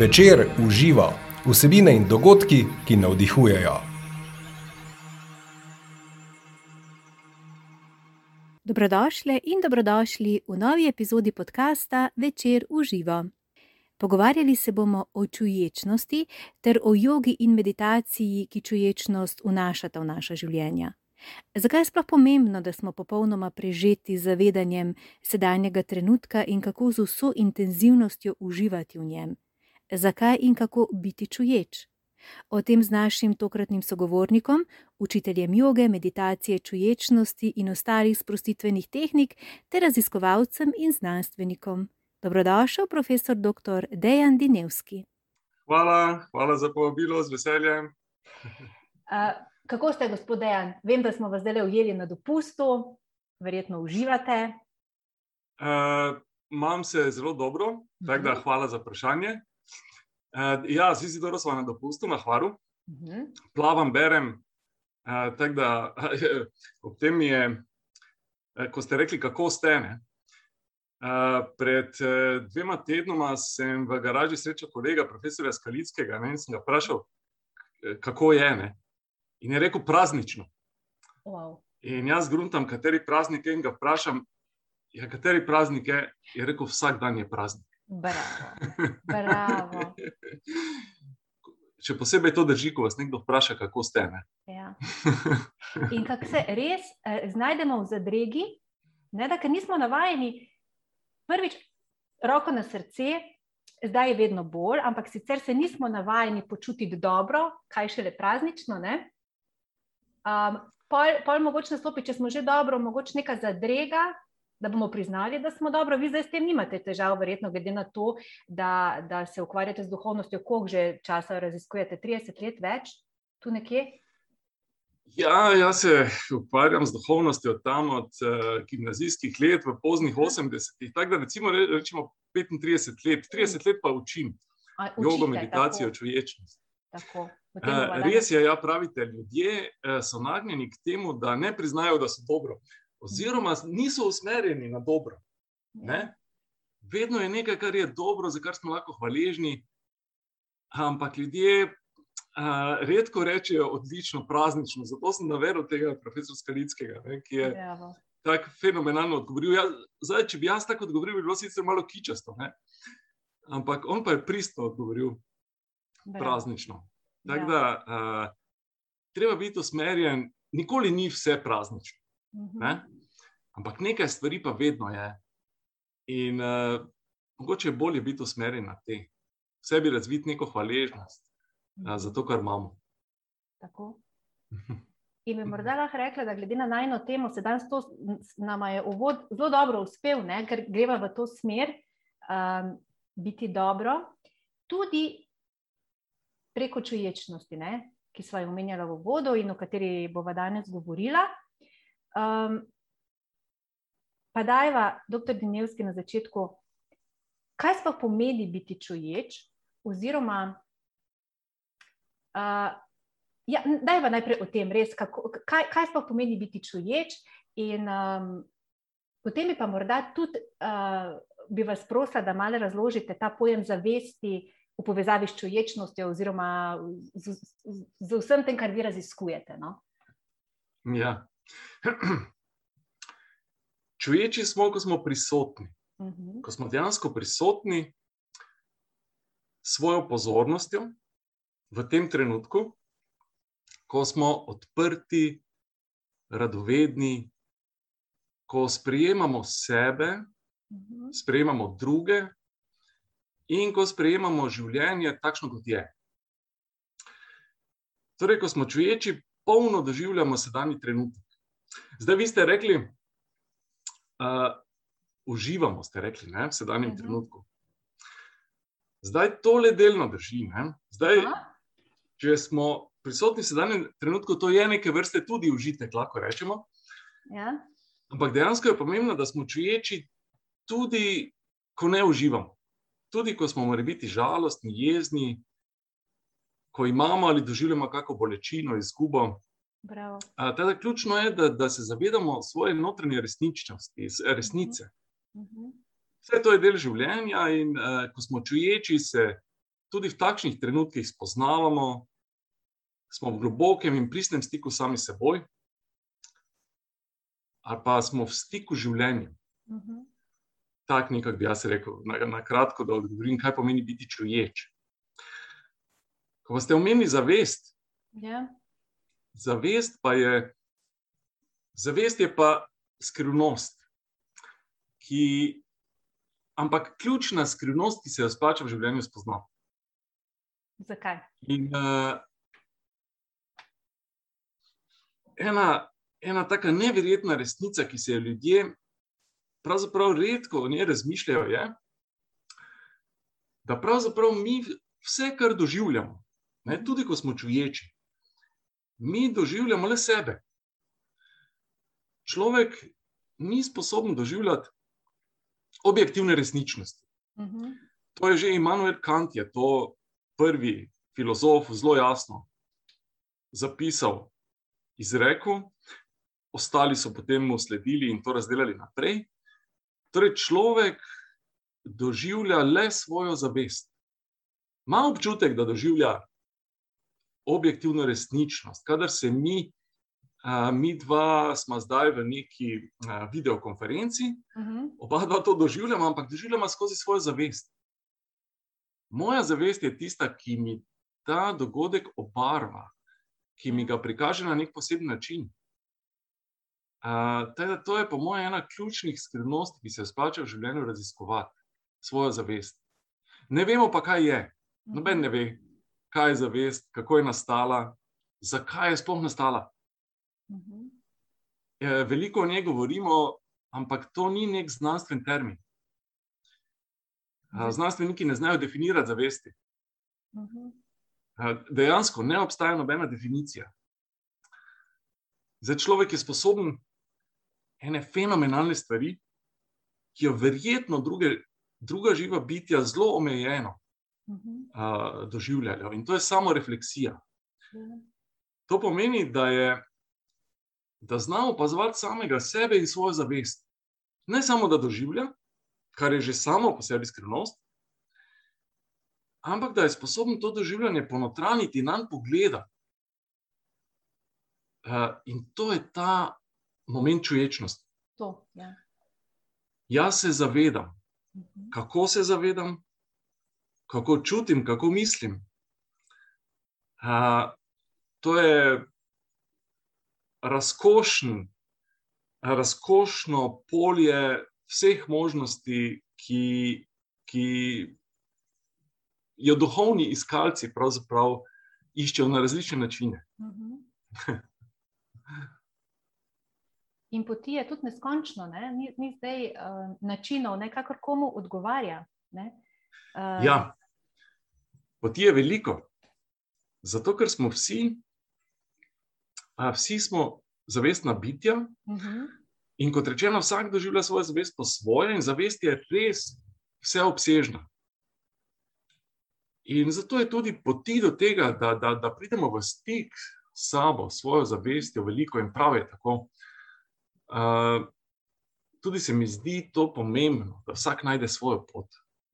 Večer uživa vsebine in dogodki, ki navdihujejo. Dobrodošli in dobrodošli v novi epizodi podcasta Večer uživa. Pogovarjali se bomo o čuječnosti ter o jogi in meditaciji, ki čuječnost vnašata v naša življenja. Zakaj je sploh pomembno, da smo popolnoma prežeti z zavedanjem sedanjega trenutka in kako z vso intenzivnostjo uživati v njem? Zakaj in kako biti čuječ? O tem z našim tokratnim sogovornikom, učiteljem joge, meditacije, čuječnosti in ostalih sprostitvenih tehnik, ter raziskovalcem in znanstvenikom. Dobrodošel, profesor dr. Dejan Dinevski. Hvala, hvala za povabilo, z veseljem. Uh, kako ste, gospod Dejan? Vem, da smo vas zdaj ujeli na dopustu, verjetno uživate. Uh, Imam se zelo dobro, tako da hvala za vprašanje. Uh, ja, se, da smo na dopustu, na Hvaru. Uh -huh. Plavam, berem. Uh, tako da ob tem je, ko ste rekli, kako ste. Ne? Uh, pred uh, dvema tednoma sem v garaži srečal kolega, profesora Skalickega, ne, in sem ga vprašal, kako je. Ne? In je rekel, praznično. Wow. In jaz gruntam, kateri praznik je, in ga vprašam, ja, kateri praznik je. Je rekel, vsak dan je praznik. Bravo. Bravo. Še posebej to drži, ko vas nekdo vpraša, kako ste. Ja. In kako se res eh, znajdemo v zadregi, ne, da nismo navajeni, prvič, roko na srce, zdaj je vedno bolj, ampak sicer se nismo navajeni počutiti dobro, kaj šele praznično. Um, pol, pol mogoče nastopi, če smo že dobro, mogoče neka zadrega, da bomo priznali, da smo dobro. Vi zdaj s tem nimate težav, verjetno, glede na to, da, da se ukvarjate z duhovnostjo, koliko že časa raziskujete, 30 let več, tu nekje. Ja, jaz se ukvarjam z duhovnostjo tam od uh, gimnazijskih let v poznih 80-ih. Tako da recimo, rečemo 35 let, 30 let pa učim jogo, meditacijo, čuječnost. Tako. Uh, res je, ja, pravite, ljudje uh, so nagnjeni k temu, da ne priznajo, da so dobro oziroma niso usmerjeni na dobro. Ne? Vedno je nekaj, kar je dobro, za kar smo lahko hvaležni, ampak ljudje uh, redko rečejo odlično, praznično. Zato sem navedel tega profesora Skalickega, ne, ki je Bravo. tako fenomenalno odgovoril. Ja, zdaj, če bi jaz tako odgovoril, bi bilo sicer malo kičasto, ne? ampak on pa je pristno odgovoril Bravo. praznično. Tako Ja. da, uh, treba biti usmerjen, nikoli ni vse praznično. Mhm. Ne? Ampak nekaj stvari pa vedno je. In uh, mogoče je bolje biti usmerjen na te, v sebi razviti neko hvaležnost uh, za to, kar imamo. Tako. In bi morda lahko rekla, da glede na najno temo, se danes to nam je uvod zelo dobro uspel, ne? ker greva v to smer, um, biti dobro, tudi preko čuječnosti, ne? ki smo jo omenjali v vodu in o kateri bova danes govorila. Um, pa dajva, doktor Dinevski, na začetku, kaj sploh pomeni biti čuječ, oziroma uh, Ja, dajva najprej o tem, res, kako, kaj, kaj sploh pomeni biti čuječ. In um, potem bi pa morda tudi uh, bi vas prosila, da malo razložite ta pojem zavesti v povezavi s čuječnostjo, oziroma z, z, z vsem tem, kar vi raziskujete. No? Ja. Čuječi smo, ko smo prisotni. Uh -huh. Ko smo dejansko prisotni s svojo pozornostjo v tem trenutku, ko smo odprti, radovedni, ko sprejemamo sebe, Uh -huh. sprejemamo druge in ko sprejemamo življenje takšno, kot je. Torej, ko smo čuječi, polno doživljamo sedanji trenutek. Zdaj, vi ste rekli, uh, uživamo, ste rekli, ne, v sedanjem uh Mhm. -huh. trenutku. Zdaj to le delno drži. Ne? Zdaj, Aha. če smo prisotni v sedanjem trenutku, to je neke vrste tudi užitek, lahko rečemo. Ja. Ampak dejansko je pomembno, da smo čuječi tudi, ko ne uživamo. Tudi, ko smo morali biti žalostni, jezni, ko imamo ali doživljamo kakšno bolečino, izgubo. Bravo. A, Teda, ključno je, da, da se zavedamo svoje notranje resničnosti, s- resnice. Uh -huh. Vse to je del življenja, in uh, ko smo čuječi, se tudi v takšnih trenutkih spoznavamo, smo v globokem in pristnem stiku sami s seboj, ali pa smo v stiku z življenjem. Uh mhm. -huh. Tako nekako bi jaz rekel, na, na kratko, da odgovorim, kaj pomeni biti čuječ. Ko ste omenili zavest, yeah. Zavest pa je, zavest je pa skrivnost, ki, ampak ključna skrivnost, ki se jo splača v življenju spoznati. Zakaj? In, uh, ena, ena tako neverjetna resnica, ki se jo ljudje pravzaprav redko o njej razmišljajo, je, da pravzaprav mi vse, kar doživljamo, ne, tudi ko smo čuječi, mi doživljamo le sebe. Človek ni sposoben doživljati objektivne resničnosti. Uh mhm. -huh. To je že Immanuel Kant, je to prvi filozof, zelo jasno zapisal izrekel, ostali so potem mu sledili in to razdelili naprej. Torej, človek doživlja le svojo zavest. Ma občutek, da doživlja objektivno resničnost. Kadar se mi, a, mi dva, smo zdaj v neki a, videokonferenci, uh mhm. -huh. oba dva to doživljamo, ampak doživljamo skozi svojo zavest. Moja zavest je tista, ki mi ta dogodek obarva, ki mi ga prikaže na nek poseben način. Uh, teda, to je, po mojem, ena ključnih skrivnosti, ki se splača v življenju raziskovati, svojo zavest. Ne vemo pa, kaj je. Noben ne ve, kaj je zavest, kako je nastala, zakaj je sploh nastala. Uh-huh. Veliko o njej govorimo, ampak to ni nek znanstven termin. Uh, znanstveniki ne znajo definirati zavesti. Uh-huh dejansko ne obstaja nobena definicija. Zdaj, človek je sposoben ene fenomenalne stvari, ki jo verjetno druge, druga živa bitja zelo omejeno uh, doživljajo. In to je samo refleksija. To pomeni, da, je, da znamo opazovati samega sebe in svojo zavest. Ne samo, da doživlja, kar je že samo po sebi skrivnost, ampak da je sposoben to doživljanje ponotraniti in nam pogledati. Uh, in to je ta moment čuječnosti. To, ja. Jaz se zavedam, uh mhm. -huh. kako se zavedam, kako čutim, kako mislim. Uh, to je razkošen, razkošno polje vseh možnosti, ki, ki jo duhovni iskalci pravzaprav iščejo na različne načine. Mhm. In poti je tudi neskončno, ne? ni, ni zdaj uh, načinov, ne kakor komu odgovarja. Ne? Uh, ja, poti je veliko. Zato, ker smo vsi, uh, vsi smo zavestna bitja. Uh mhm. -huh. In kot rečeno, vsak doživlja svojo zavest po svoje, in zavest je res vseobsežna. In zato je tudi poti do tega, da, da, da pridemo v stik s sabo, s svojo zavestjo, veliko in prav je tako. Uh, tudi se mi zdi to pomembno, da vsak najde svojo pot.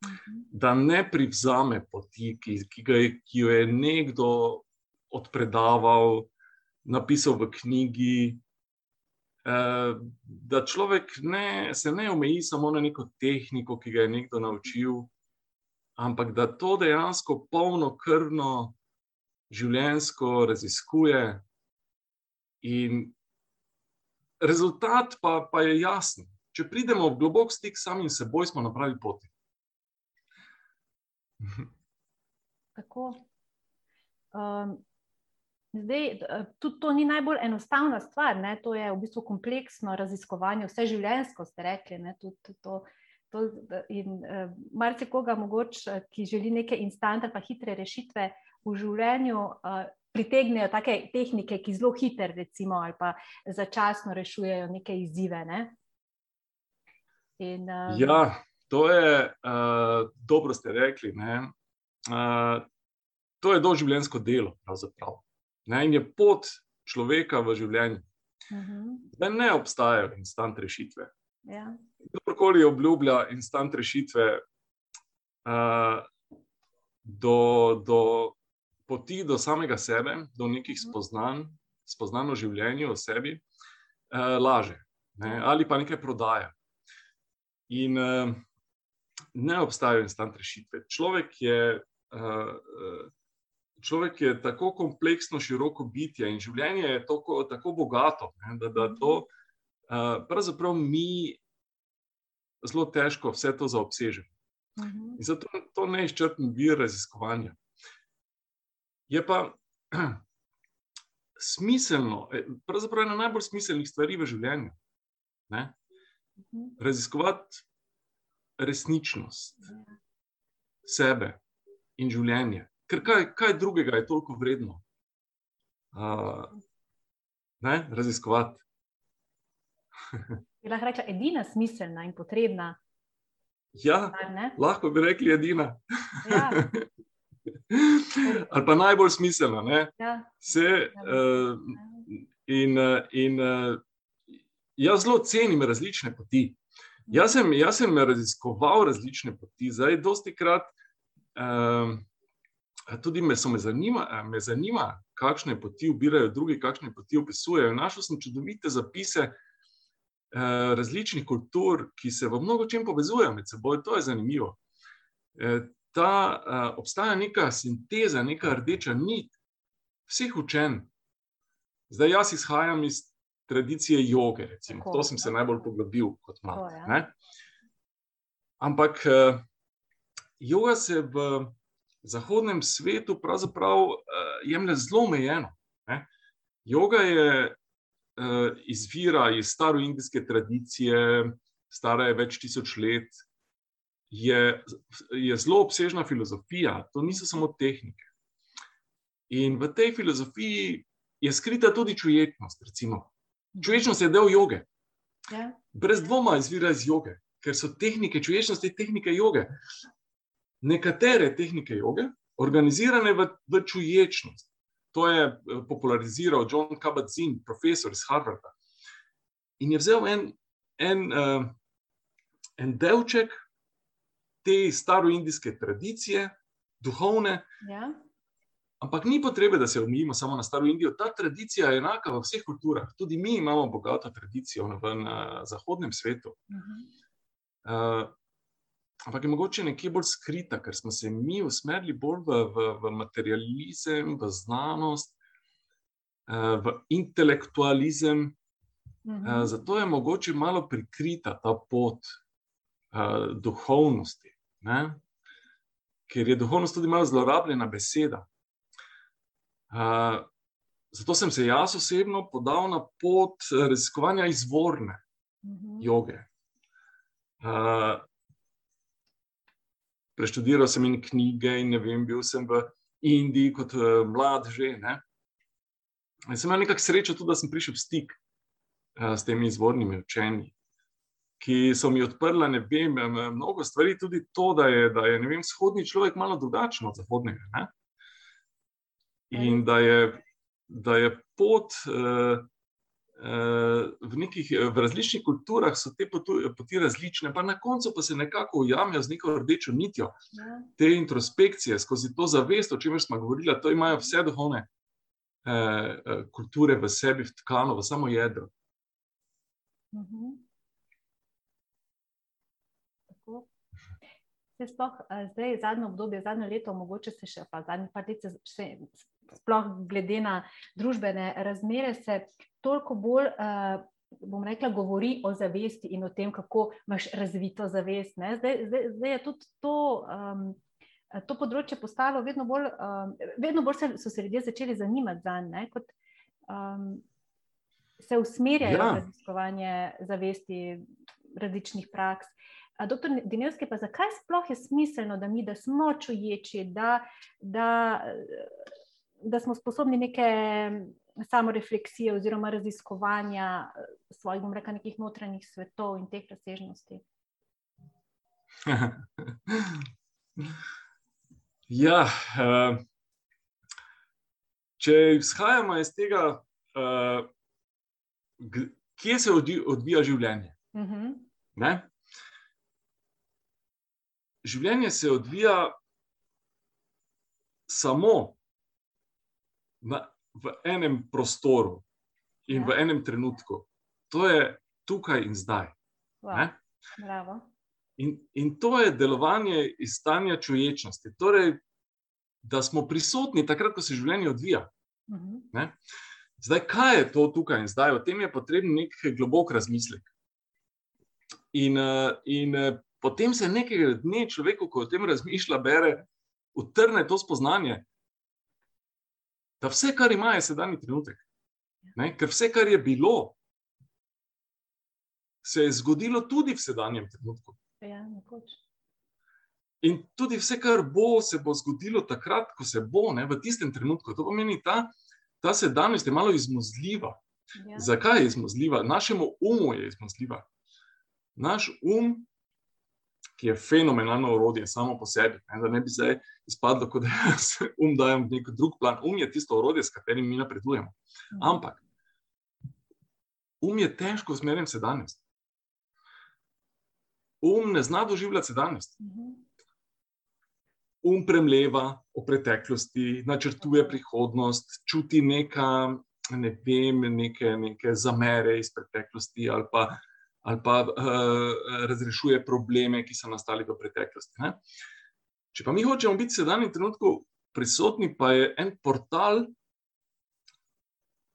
Mhm. Da ne privzame poti, ki, ki, je, ki jo je nekdo odpredaval, napisal v knjigi. Da človek ne, se ne omeji samo na neko tehniko, ki ga je nekdo naučil, ampak da to dejansko polno krvno življenjsko raziskuje. In rezultat pa, pa je jasen. Če pridemo v globok stik s samim seboj, smo na pravi poti. Tako. Um, zdaj, tudi to ni najbolj enostavna stvar, ne? to je v bistvu kompleksno raziskovanje, vse življenjsko ste rekli. Tudi to, To, in uh, marsikoga, mogoče, ki želi neke instantne, pa hitre rešitve v življenju, uh, pritegnejo take tehnike, ki zelo hitro, recimo, ali pa začasno rešujejo neke izzive. Ne? In, uh, ja, to je uh, dobro, ste rekli. Uh, to je doživljenjsko delo, pravzaprav. Ne? In je pot človeka v življenju. Uh mhm. -huh. Ne obstajajo instant rešitve. Ja kdorkoli obljublja instant rešitve, uh, do, do poti do samega sebe, do nekih spoznanj, spoznanj o življenju, o sebi, uh, laže ne? ali pa nekaj prodaja. In uh, ne obstajajo instant rešitve. Človek je, uh, človek je tako kompleksno, široko bitje in življenje je tako, tako bogato, ne? da, da to uh, pravzaprav mi zelo težko vse to zaobsežemo. In zato je to neizčrpen vir raziskovanja. Je pa smiselno, pravzaprav ena najbolj smiselnih stvari v življenju, ne? raziskovati resničnost sebe in življenje. Ker kaj, kaj drugega je toliko vredno uh, ne? raziskovati? Je lahko rekla, edina smiselna in potrebna. Ja, lahko bi rekli, edina. Ja. Ali pa najbolj smiselna. Ja. Se, uh, in, in uh, jaz zelo cenim različne poti. Jaz sem, jaz sem raziskoval različne poti, zdaj, dosti krat. Uh, tudi me, me, zanima, me zanima, kakšne poti ubirajo drugi, kakšne poti opisujejo. Našel sem čudovite zapise uh, različnih kultur, ki se v mnogo čem povezujejo med seboj. To je zanimivo. Uh, ta, uh, obstaja neka sinteza, neka rdeča nit vseh učenj. Zdaj, jaz izhajam iz tradicije joge. Recimo. To sem se najbolj poglobil kot malo. Ja. Ampak uh, joga se v zahodnem svetu pravzaprav uh, jemlje zelo omejeno. Joga je uh, izvira iz staroindijske tradicije, stara je več tisoč let. Je, je zelo obsežna filozofija, to niso samo tehnike. In v tej filozofiji je skrita tudi čujetnost. Recimo, Čuječnost je del joge. Ja. Brez dvoma izvira iz joge, ker so tehnike čuječnosti tehnike joge. Nekatere tehnike joge, organizirane v, v čuječnost. To je eh, populariziral John Kabat-Zinn, profesor iz Harvarda. In je vzel en, en, uh, en delček te staroindijske tradicije, duhovne, ja. Ampak ni potrebe, da se omejimo samo na staro Indijo. Ta tradicija je enaka v vseh kulturah. Tudi mi imamo bogato tradicijo v zahodnem svetu. Uh, ampak je mogoče nekje bolj skrita, ker smo se mi usmerili bolj v, v, v materializem, v znanost, uh, v intelektualizem. Uh, zato je mogoče malo prikrita ta pot uh, duhovnosti, ne? ker je duhovnost tudi malo zlorabljena beseda zato sem se jaz osebno podal na pot raziskovanja izvorne uh mhm. -huh. joge. Uh, preštudiral sem in knjige, in ne vem, bil sem v Indiji kot uh, mlad že. Ne? In sem imel nekako srečo tudi, da sem prišel v stik uh, s temi izvornimi učenji. Ki so mi odprli, ne vem, mnogo stvari, tudi to, da je, da je vem, vzhodni človek malo drugačen od zahodnega. Ne? In da je, da je pot uh, uh, v, nekih, v različnih kulturah, so te poti, poti različne, pa na koncu pa se nekako ujamijo z neko rdečo nitjo. Ja. Te introspekcije, skozi to zavest, o čemer smo govorili, to imajo vse duhovne uh, kulture v sebi, vtkano v samo jedro. Uh. -huh. Sploh zdaj, zadnjo obdobje, zadnjo leto, mogoče se še, pa zadnji par let, se sploh glede na družbene razmere, se toliko bolj, uh, bom rekla, govori o zavesti in o tem, kako imaš razvito zavest. Zdaj, zdaj, zdaj je tudi to. Um, To področje postalo vedno bolj, um, vedno bolj se, so se ljudje začeli zanimati za njega, kot um, se usmerjajo ja. v raziskovanje zavesti različnih praks. Doktor Dinevski, pa zakaj sploh je smiselno, da mi, da smo čuječi, da, da da smo sposobni neke samorefleksije oziroma raziskovanja eh, svojih, bom rekel, nekih notranjih svetov in teh razsežnosti. ja, uh, če izhajamo iz tega, uh, kje se odvija življenje. Uh mhm. -huh. Življenje se odvija samo na, v enem prostoru in ja. v enem trenutku. To je tukaj in zdaj. Wow. In, in to je delovanje iz stanja čuječnosti. Torej, da smo prisotni takrat, ko se življenje odvija. Uh mhm. -huh. Zdaj, kaj je to tukaj in zdaj? O tem je potreben nek globok razmislek. In, eh, in eh, potem se nekega dne človek, ko o tem razmišlja, bere, utrne to spoznanje, da vse, kar ima, je sedajni trenutek. Ne? Ker vse, kar je bilo, se je zgodilo tudi v sedanjem trenutku. Ja, In tudi vse, kar bo, se bo zgodilo takrat, ko se bo, ne, v tistem trenutku. To pomeni, da ta, ta sedanjost je malo izmuzljiva. Ja. Zakaj je izmuzljiva? Našemu umu je izmuzljiva. Naš um, ki je fenomenalno orodje samo po sebi, ne, da ne bi zdaj izpadlo, da se um dajem v nek drug plan. Um je tisto orodje, s katerim mi napredujemo. Ampak um je težko usmerjen sedanjost um ne zna doživljati sedanjosti. Mhm. Um premleva o preteklosti, načrtuje prihodnost, čuti neka, ne vem, neke, neke zamere iz preteklosti, ali pa, ali pa uh, razrešuje probleme, ki so nastali v preteklosti. Ne? Če pa mi hočemo biti v sedanjem trenutku prisotni, pa je en portal,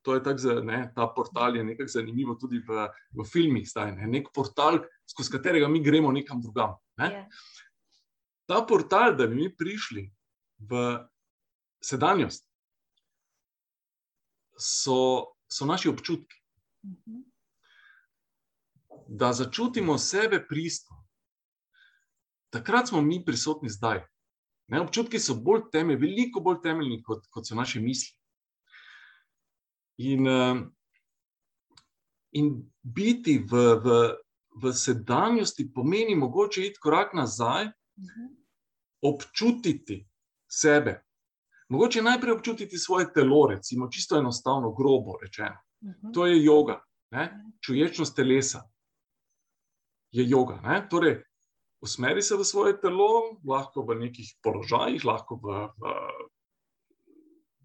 to je tako, ne, ta portal je nekako zanimivo tudi v, v filmih, zdaj ne, nek portal, skozi katerega mi gremo nekam drugam. Ne. Yeah. Ja. Ta portal, da bi mi prišli v sedanjost, so, so naši občutki. Mm -hmm. Da začutimo sebe pristno. Takrat smo mi prisotni zdaj. Ne, občutki so bolj temeljni, veliko bolj temeljni, kot, kot so naše misli. In, eh, in biti v, v, v sedanjosti pomeni mogoče iti korak nazaj, občutiti sebe. Mogoče najprej občutiti svoje telo, recimo, čisto enostavno, grobo rečeno. To je yoga, ne? čuječnost telesa. Je yoga. Ne? Torej, usmeri se v svoje telo, lahko v nekih položajih, lahko v, v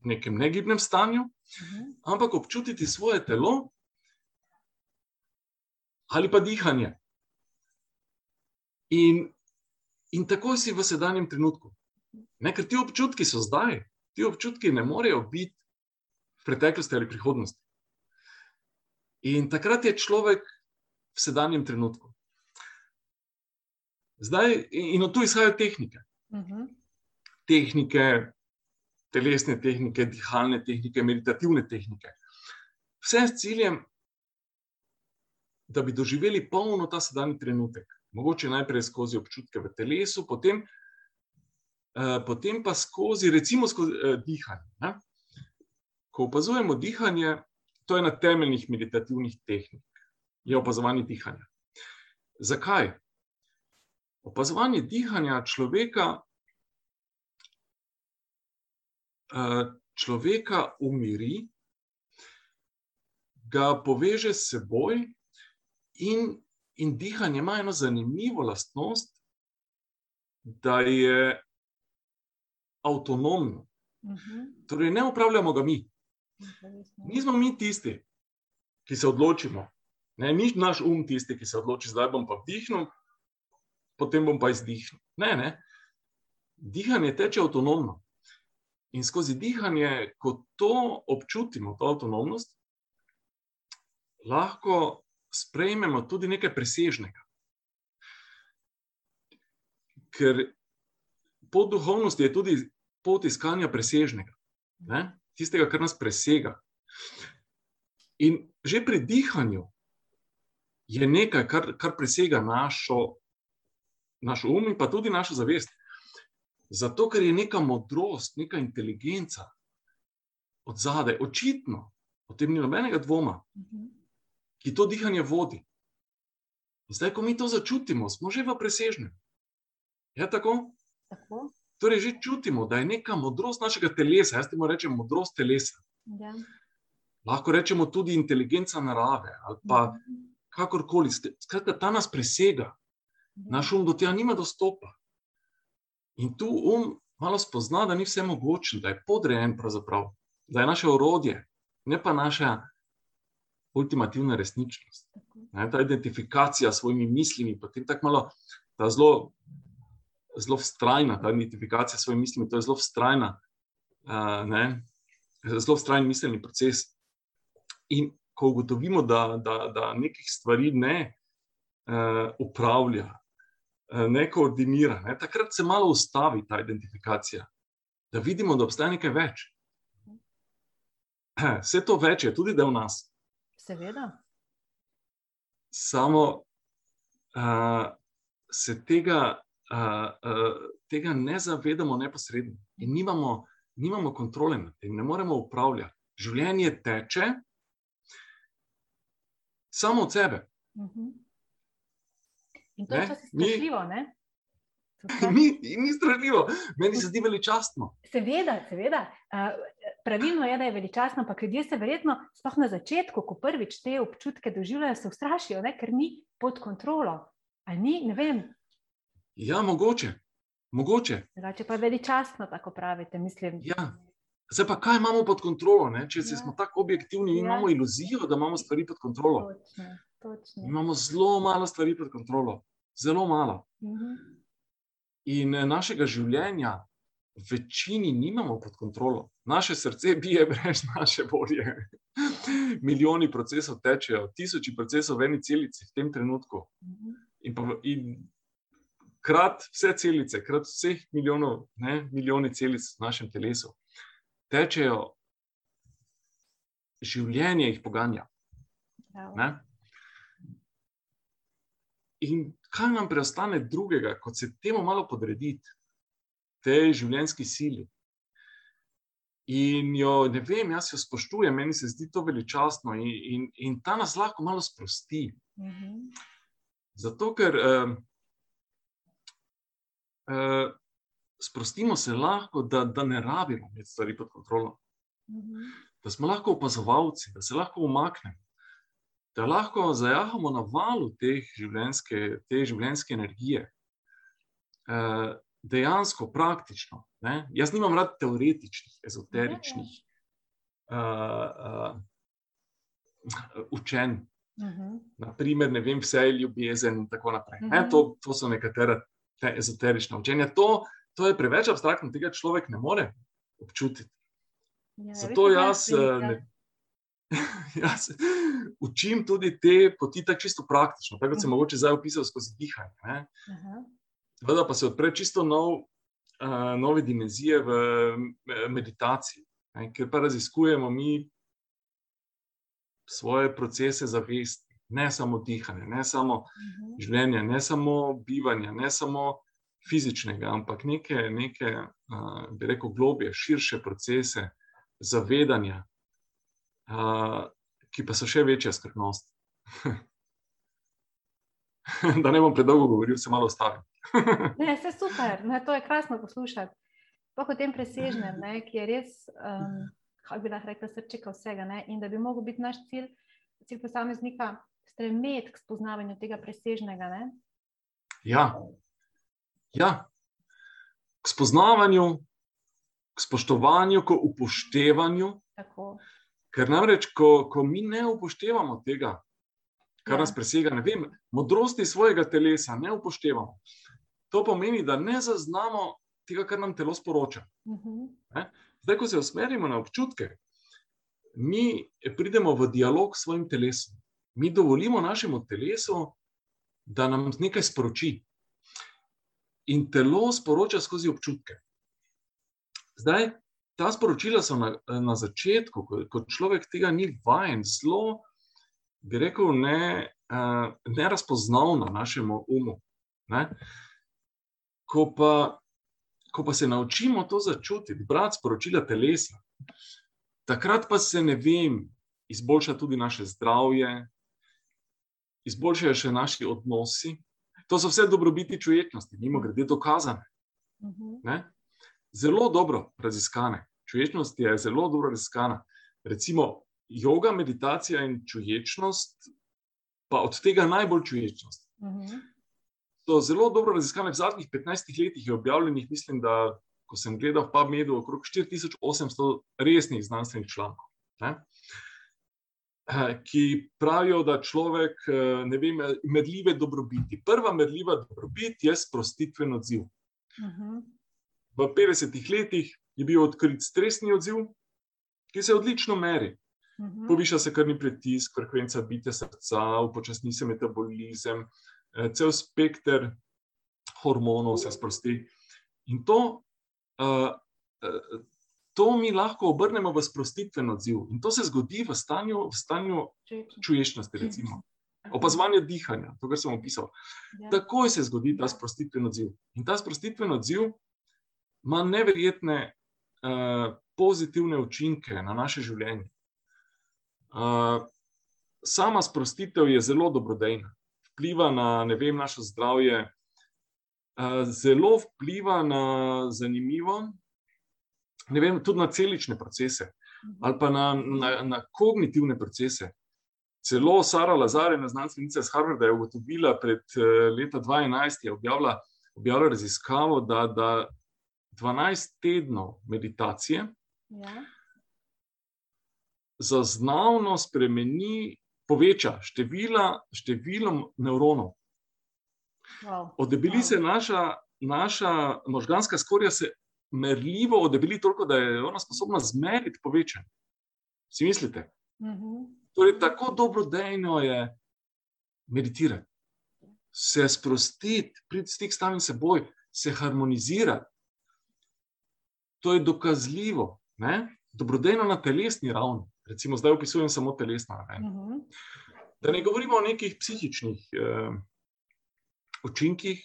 nekem negibnem stanju, mhm. ampak občutiti svoje telo ali pa dihanje. In, in tako si v sedanjem trenutku. Ne, ker ti občutki so zdaj, ti občutki ne morejo biti v preteklosti ali prihodnosti. In takrat je človek v sedanjem trenutku. Zdaj, in od tu izhajajo tehnike. Uh mhm. -huh. Tehnike, telesne tehnike, dihalne tehnike, meditativne tehnike. Vse s ciljem, da bi doživeli polno ta sedajni trenutek. Mogoče najprej skozi občutke v telesu, potem, eh, potem pa skozi, recimo, skozi eh, dihanje. Ne? Ko opazujemo dihanje, to je ena temeljnih meditativnih tehnik, je opazovanje dihanja. Zakaj? Opazovanje dihanja človeka Eh, človeka umiri, ga poveže s seboj, in, in dihanje ima eno zanimivo lastnost, da je avtonomno. Mhm. Torej, ne upravljamo ga mi. Nismo mi tisti, ki se odločimo. Ne, ni naš um tisti, ki se odloči, da bom pa vdihnil, potem bom pa izdihnil. Ne, ne. Dihanje teče avtonomno. In skozi dihanje, ko to občutimo, to avtonomnost, lahko sprejmemo tudi nekaj presežnega. Ker pot duhovnosti je tudi pot iskanja presežnega, ne? tistega, kar nas presega. In že pri dihanju je nekaj, kar, kar presega našo, našo um in pa tudi našo zavest. Zato, ker je neka modrost, neka inteligenca od zadaj, očitno, o tem ni nobenega dvoma, ki to dihanje vodi. In zdaj, ko mi to začutimo, smo že v presežnem. Je tako? tako? Torej, že čutimo, da je neka modrost našega telesa, jaz temu rečem modrost telesa. Ja. Lahko rečemo tudi inteligenca narave ali pa mhm. kakorkoli. Skratka, ta nas presega. Naš um do tega nima dostopa. In tu um malo spozna, da ni vse mogoče, da je podrejen, da je naše orodje, ne pa naša ultimativna resničnost. Ne, ta identifikacija s svojimi mislimi, potem tako malo, ta zelo, zelo vztrajna, ta identifikacija s svojimi mislimi, to je zelo vztrajna, uh, ne, zelo vztrajen miselni proces. In ko ugotovimo, da, da, da nekih stvari ne uh, upravlja, ne koordinira, ne, takrat se malo ustavi ta identifikacija, da vidimo, da obstaja nekaj več. Vse to več je tudi del nas. Seveda. Samo uh, se tega, uh, uh, tega ne zavedamo neposredno in nimamo, nimamo kontrole nad tem, ne moremo upravljati. Življenje teče samo od sebe. Uh mhm. -huh. In to je strašljivo, ne? Ni, ni strašljivo, meni se zdi veličastno. Seveda, seveda. Pravilno je, da je veličastno, ampak ljudje se verjetno, sploh na začetku, ko prvič te občutke doživljajo, se ustrašijo, ne? ker ni pod kontrolo. Ali ni, ne vem. Ja, mogoče. mogoče. Če pa veličastno, tako pravite, mislim. Ja. Zdaj pa kaj imamo pod kontrolo? Ne? Če ja. smo tako objektivni, ja. imamo iluzijo, da imamo stvari pod kontrolo. Točno, točno. Imamo zelo malo stvari pod kontrolo, zelo malo. Uh mhm. -huh. In eh, našega življenja v večini nimamo pod kontrolo. Naše srce bije brez naše volje. Milijoni procesov tečejo, tisoči procesov v eni celici v tem trenutku. In, pa, in krat vse celice, krat vseh milijonov, ne, milijoni celic v našem telesu tečejo, življenje jih poganja. Ne? In kaj nam preostane drugega, kot se temu malo podrediti, tej življenjski sili. In jo, ne vem, jaz jo spoštujem, meni se zdi to veličastno in, in, in ta nas lahko malo sprosti. Uh mhm. -huh. Zato, ker uh, uh, sprostimo se lahko, da, da ne rabimo imeti stvari pod kontrolo. Uh mhm. -huh. Da smo lahko opazovalci, da se lahko umaknemo da lahko zajahamo na valu te življenjske, te življenjske energije. Uh, dejansko, praktično. Ne? Jaz nimam rad teoretičnih, ezoteričnih uh, uh, učenj. Uh -huh. Naprimer, ne vem, vse je ljubezen in tako naprej. Uh Mhm. -huh. to, to so nekatere te ezoterične učenja. To, to je preveč abstraktno, tega človek ne more občutiti. Ja, Zato jaz ne, jaz učim tudi te poti tako čisto praktično, tako kot sem Mhm. mogoče zdaj opisal skozi dihanje. ne. Aha. Seveda pa se odpre čisto nov, uh, nove dimenzije v eh, meditaciji, ne, ker pa raziskujemo mi svoje procese zavesti, ne samo dihanje, ne samo Mhm. življenje, ne samo bivanje, ne samo fizičnega, ampak neke, neke uh, bi rekel, globje, širše procese zavedanja, uh, ki pa so še večja skrbnost. da ne bom predolgo govoril, se malo ustavim. Ne, vse super, ne, to je krasno poslušati. Pa o tem presežnem, ne, ki je res, um, kako bi lahko rekla, srčika vsega. Ne, in da bi lahko bil naš cilj, cilj posameznika, stremeti k spoznavanju tega presežnega. Ne. Ja. ja, k spoznavanju, k spoštovanju, k upoštevanju. Tako. Ker namreč, ko, ko mi ne upoštevamo tega, kar Ja. nas presega, ne vem, modrosti svojega telesa, ne upoštevamo. To pomeni, da ne zaznamo tega, kar nam telo sporoča. Uh -huh. Zdaj, ko se usmerimo na občutke, mi pridemo v dialog s svojim telesom. Mi dovolimo našemu telesu, da nam nekaj sporoči. In telo sporoča skozi občutke. Zdaj, ta sporočila so na, na začetku, ko, ko človek tega ni vajen, zelo, bi rekel, ne, uh, nerazpoznavna našemu umu. Ne? Ko, pa, ko pa se naučimo to začutiti, brati sporočila telesa, takrat pa se ne vem, izboljša tudi naše zdravje, izboljšajo še naši odnosi. To so vse dobrobiti čuječnosti, mimo grede dokazane. Uh -huh. Ne? Zelo dobro raziskane. Čuječnost je zelo dobro raziskana. Recimo, yoga, meditacija in čuječnost, pa od tega najbolj čuječnost. Uh -huh. So zelo dobro raziskane. V zadnjih 15 letih je objavljenih, mislim, da ko sem gledal v PubMedu, okrog 4800 resnih znanstvenih člankov. Ne? Ki pravijo, da človek ne ve, merljive dobrobiti. Prva merljiva dobrobit je sprostitveni odziv. Uh mhm. -huh. V 50-ih letih je bil odkrit stresni odziv, ki se odlično meri. Mhm. Poviša se krvni pritisk, frekvenca bitja srca, upočasni se metabolizem, eh, cel spekter hormonov se sprosti. In to, uh, to mi lahko obrnemo v sprostitven odziv. In to se zgodi v stanju, v stanju čuječnosti, recimo. Opazovanje dihanja, to, kar sem opisal. Ja. Takoj se zgodi ta sprostitven odziv. In ta sprostitven odziv ima neverjetne uh, pozitivne učinke na naše življenje. Uh, sama sprostitev je zelo dobrodejna, vpliva na vem, naše zdravje, uh, zelo vpliva na zanimivo, vem, tudi na celične procese ali pa na, na, na kognitivne procese. Celo Sara Lazar, ena znanstvenica iz Harvarda, je ugotovila pred leta 2011, je objavila, objavila raziskavo, da, da 12 tednov meditacije ja. zaznavno spremeni, poveča števila, število nevronov. Wow. Odebili wow. se naša, naša možganska skorja, se merljivo odebili toliko, da je ona sposobna zmeriti povečanje. Si mislite? Uh mhm. -huh. torej, tako dobrodejno je meditirati, se sprostiti, priti stik s samim seboj, se harmonizirati to je dokazljivo, ne? dobrodejno na telesni ravni. Recimo, zdaj opisujem samo telesno raven. Uh. -huh. Da ne govorimo o nekih psihičnih uh, učinkih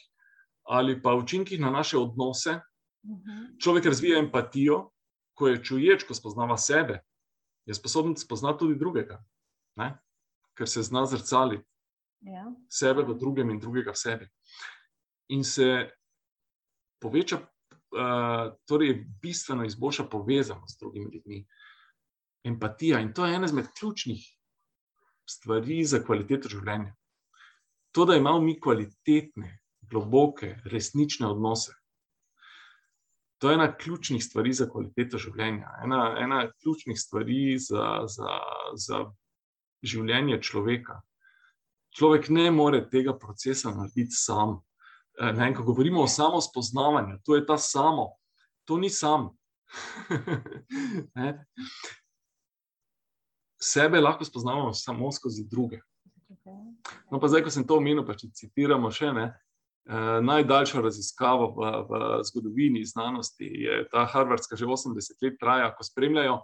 ali pa učinkih na naše odnose. Uh mhm. -huh. Človek razvija empatijo, ko je čuječ, ko spoznava sebe, je sposoben spoznati tudi drugega, ne? ker se zna zrcaliti ja. sebe v drugem in drugega v sebi. In se poveča uh, torej bistveno izboljša povezanost z drugimi ljudmi. Empatija in to je ena izmed ključnih stvari za kvaliteto življenja. To, da imamo mi kvalitetne, globoke, resnične odnose. To je ena ključnih stvari za kvaliteto življenja, ena, ena ključnih stvari za, za, za življenje človeka. Človek ne more tega procesa narediti sam. Eh, ne, ko govorimo o samo spoznavanju, to je ta samo, to ni sam. Sebe lahko spoznavamo samo skozi druge. No, pa zdaj, ko sem to omenil, pa če citiramo še ne. Uh, najdaljša raziskava v, v zgodovini znanosti je ta Harvardska, že 80 let traja, ko spremljajo,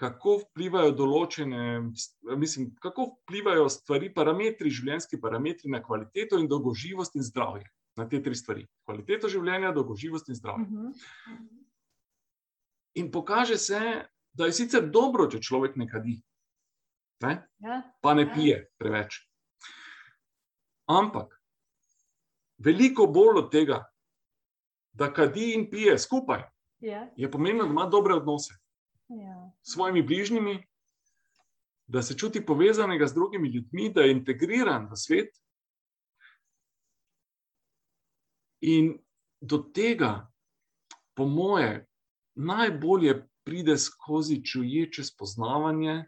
kako vplivajo določene, mislim, kako vplivajo stvari, parametri, življenjski parametri na kvaliteto in dolgoživost in zdravje na te tri stvari: kvaliteto življenja, dolgoživost in zdravje. Uh mhm. -huh. In pokaže se, da je sicer dobro, če človek ne kadi, ne? Ja. pa ne ja. pije preveč. Ampak veliko bolj od tega, da kadi in pije skupaj, ja. je pomembno, da ima dobre odnose ja. s svojimi bližnjimi. Da se čuti povezanega z drugimi ljudmi, da je integriran v svet, In do tega, po moje, najbolje pride skozi čuječe spoznavanje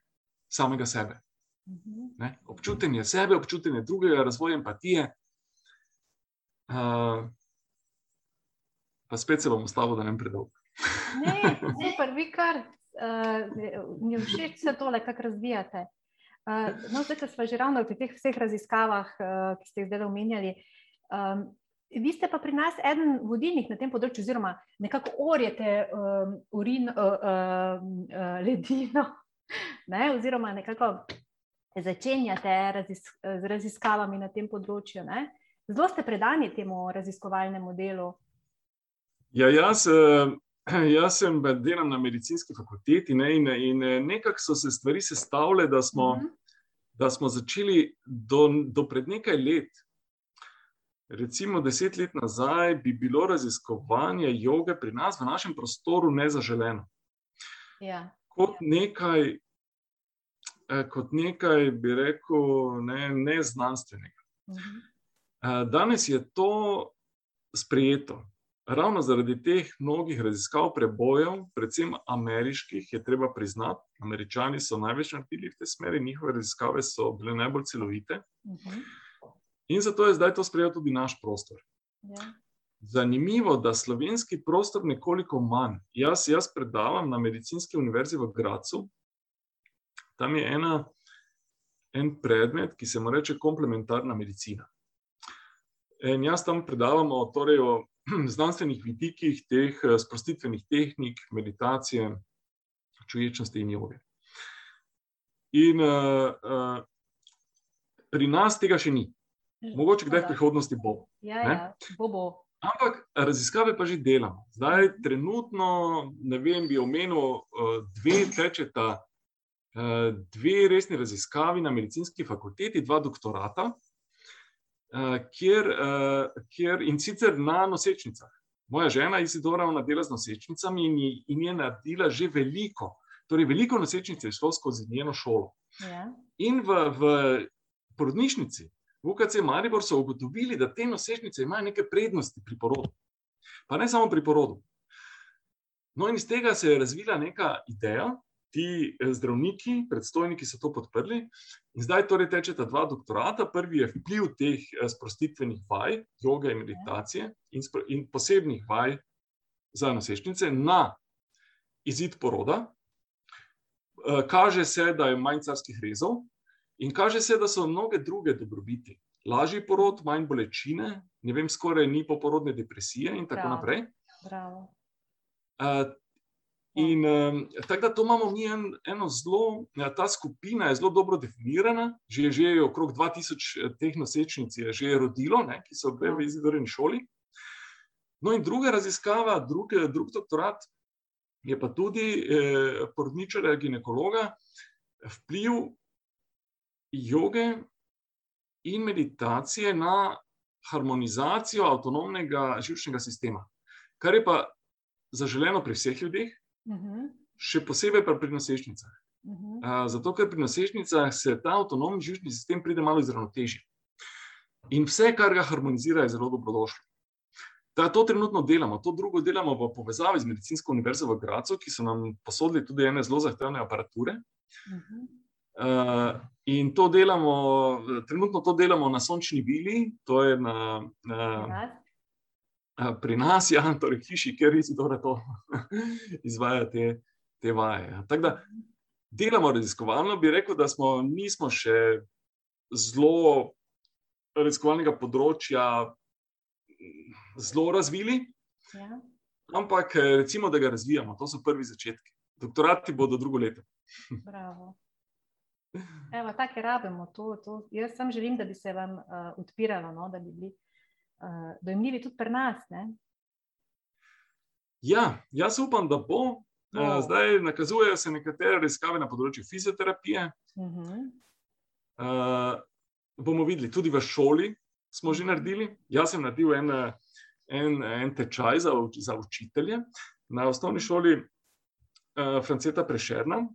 samega sebe. Mhm. Ne? Občutenje sebe, občutenje drugega, razvoj empatije. Uh, pa spet se bom ustavil, da ne predolg. Ne, super, vi kar. Uh, mi všeč vse tole, kako razvijate. Uh, no, zdaj, ko smo že ravno pri teh vseh raziskavah, uh, ki ste jih zdaj omenjali, um, Vi ste pa pri nas eden vodilnih na tem področju, oziroma nekako orjete um, urin, uh, uh, uh, ledino, ne? oziroma nekako začenjate razis z raziskavami na tem področju. Ne? Zelo ste predani temu raziskovalnemu delu. Ja, jaz, eh, jaz sem delam na medicinski fakulteti ne? in, in eh, nekako so se stvari sestavljale, da, uh mhm. -huh. da smo začeli do, do pred nekaj let. Recimo deset let nazaj bi bilo raziskovanje joge pri nas v našem prostoru nezaželeno. Ja. Kot, nekaj, eh, kot nekaj, bi rekel, ne, neznanstvenega. Uh mhm. -huh. Danes je to sprejeto. ravno zaradi teh mnogih raziskav prebojev, predvsem ameriških, je treba priznati, američani so največ naredili v tej smeri, njihove raziskave so bile najbolj celovite. Uh -huh. In zato je zdaj to sprejel tudi naš prostor. Ja. Zanimivo, da slovenski prostor nekoliko manj. Jaz, jaz predavam na medicinski univerzi v Gracu. Tam je ena, en predmet, ki se mu reče komplementarna medicina. In jaz tam predavam o, torej o znanstvenih vidikih teh eh, sprostitvenih tehnik, meditacije, čuječnosti in joge. In uh, uh, pri nas tega še ni. Mogoče kdaj v prihodnosti bo. Ja, ja, bo, bo. Ampak raziskave pa že delamo. Zdaj, trenutno, ne vem, bi omenil, dve tečeta, dve resni raziskavi na medicinski fakulteti, dva doktorata, Eh, kjer, kjer in sicer na nosečnicah. Moja žena Izidora je dela z nosečnicami in, in je naredila že veliko, torej veliko nosečnic je šlo skozi njeno šolo. Ja. In v, v porodnišnici, v UKC Maribor, so ugotovili, da te nosečnice imajo neke prednosti pri porodu. Pa ne samo pri porodu. No, in iz tega se je razvila neka ideja, ti eh, zdravniki, predstojniki so to podprli. In zdaj torej tečeta dva doktorata. Prvi je vpliv teh eh, sprostitvenih vaj, joge in meditacije in, in posebnih vaj za nosečnice na izid poroda. Eh, kaže se, da je manj carskih rezov in kaže se, da so mnoge druge dobrobiti. Lažji porod, manj bolečine, ne vem, skoraj ni poporodne depresije in tako Bravo. naprej. Bravo. In um, tako da to imamo mi en, eno zelo, ja, ta skupina je zelo dobro definirana, že, že je okrog 2000 eh, teh nosečnic je že rodilo, ne, ki so bile v izvedeni šoli. No, in druga raziskava, drug, drug doktorat je pa tudi eh, porodničarja, ginekologa, vpliv joge in meditacije na harmonizacijo avtonomnega živčnega sistema, kar je pa zaželeno pri vseh ljudeh. -huh. Še posebej pa pri nosečnicah. Uh -huh. uh, zato, ker pri nosečnicah se ta avtonomni živčni sistem pride malo izravnoteži. In vse, kar ga harmonizira, je zelo dobrodošlo. Da to trenutno delamo, to drugo delamo v povezavi z Medicinsko univerzo v Gracu, ki so nam posodili tudi ene zelo zahtevne aparature. Uh -huh. Uh, in to delamo, trenutno to delamo na Sončni Vili, to je na, na, pri nas, ja, torej hiši, kjer res dobro to izvaja te, te vaje. Ja. Tako da delamo raziskovalno, bi rekel, da smo, nismo še zelo raziskovalnega področja zelo razvili, ja. ampak recimo, da ga razvijamo, to so prvi začetki. Doktorati bodo drugo leto. Bravo. Evo, tako rabimo. To, to. Jaz sem želim, da bi se vam uh, odpiralo, no, da bi bili uh, dojemljivi tudi pri nas. Ne? Ja, jaz upam, da bo. No. Zdaj nakazujejo se nekatere raziskave na področju fizioterapije. Uh -huh. uh, bomo videli, tudi v šoli smo že mhm. naredili. Jaz sem naredil en, en, en tečaj za, za učitelje na osnovni šoli uh, Franceta Prešerna,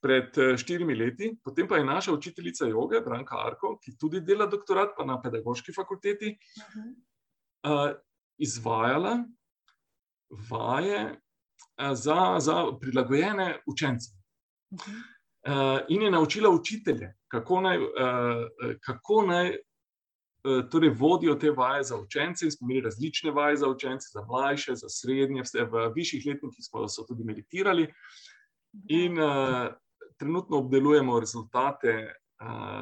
pred eh, štirimi leti, potem pa je naša učiteljica joge, Branka Arko, ki tudi dela doktorat na pedagoški fakulteti, uh, izvajala vaje uh, za, za prilagojene učence. Uh, in je naučila učitelje, kako naj, kako naj torej vodijo te vaje za učence. In smo imeli različne vaje za učence, za mlajše, za srednje, vse v višjih letnikih smo tudi meditirali. In uh, trenutno obdelujemo rezultate,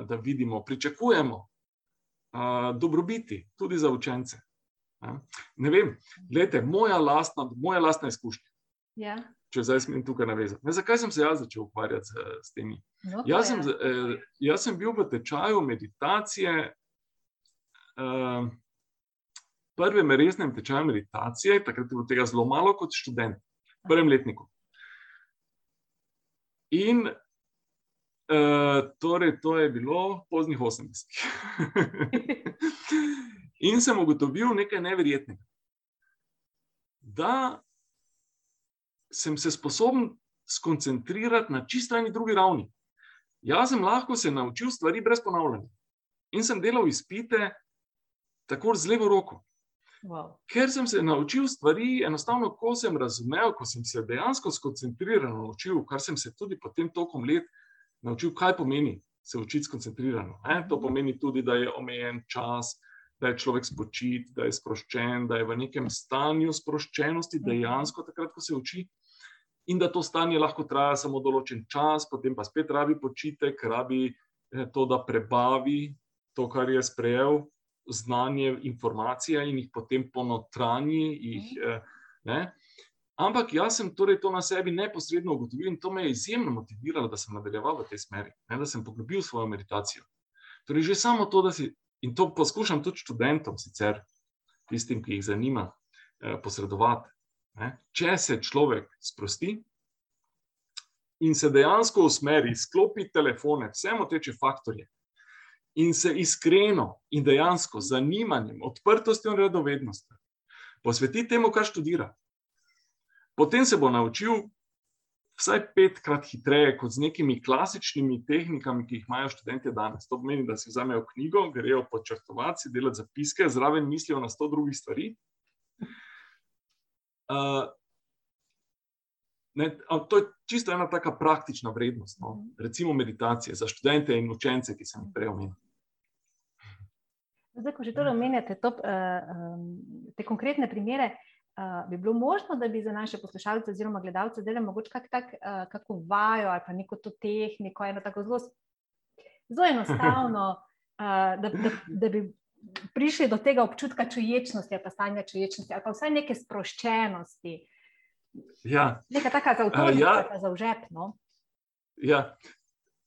da vidimo, pričakujemo dobrobiti tudi za učence. Ne vem, gledajte, moja lastna, moja lastna izkušnja. Ja. Če zdaj smem tukaj navezati. Ne, zakaj sem se jaz začel ukvarjati z, s temi? No, jaz, sem, eh, jaz sem bil v tečaju meditacije, eh, prvem resnem tečaju meditacije, takrat je bilo tega zelo malo kot študent, v prvem letniku. In Uh, torej, to je bilo poznih 80-ih. In sem ugotovil nekaj neverjetnega. Da sem se sposoben skoncentrirati na čisto eni drugi ravni. Jaz sem lahko se naučil stvari brez ponavljanja. In sem delal izpite tako z levo roko. Wow. Ker sem se naučil stvari, enostavno, ko sem razumel, ko sem se dejansko skoncentrirano naučil, kar sem se tudi potem tokom let naučil, kaj pomeni se učiti skoncentrirano. E? To pomeni tudi, da je omejen čas, da je človek spočit, da je sproščen, da je v nekem stanju sproščenosti, dejansko takrat, ko se uči. In da to stanje lahko traja samo določen čas, potem pa spet rabi počitek, rabi eh, to, da prebavi to, kar je sprejel, znanje, informacije in jih potem ponotranji. Jih, mhm. Ampak jaz sem torej to na sebi neposredno ugotovil in to me je izjemno motiviralo, da sem nadaljeval v tej smeri, ne, da sem poglobil svojo meditacijo. Torej, že samo to, da si in to poskušam tudi študentom, sicer tistim, ki jih zanima, eh, posredovati. Ne. Če se človek sprosti in se dejansko usmeri, sklopi telefone, vse moteče faktorje in se iskreno in dejansko z zanimanjem, odprtostjo in radovednostjo posveti temu, kar študira potem se bo naučil vsaj petkrat hitreje kot z nekimi klasičnimi tehnikami, ki jih imajo študenti danes. To pomeni, da si vzamejo knjigo, grejo počrtovati, si delati zapiske, zraven mislijo na sto drugih stvari. Uh, ne, to je čisto ena taka praktična vrednost, no? recimo meditacije za študente in učence, ki sem jih prej omenil. Zdaj, ko že to omenjate, to, uh, um, te konkretne primere, uh, bi bilo možno, da bi za naše poslušalce oziroma gledalce delali mogoče kak tak, uh, kako vajo ali pa neko to tehniko, eno tako zelo, zelo enostavno, uh, da, da, da bi prišli do tega občutka čuječnosti ali pa stanja čuječnosti ali pa vsaj neke sproščenosti. Ja. Neka taka za avtomobil, uh, ja. za užepno. Ja.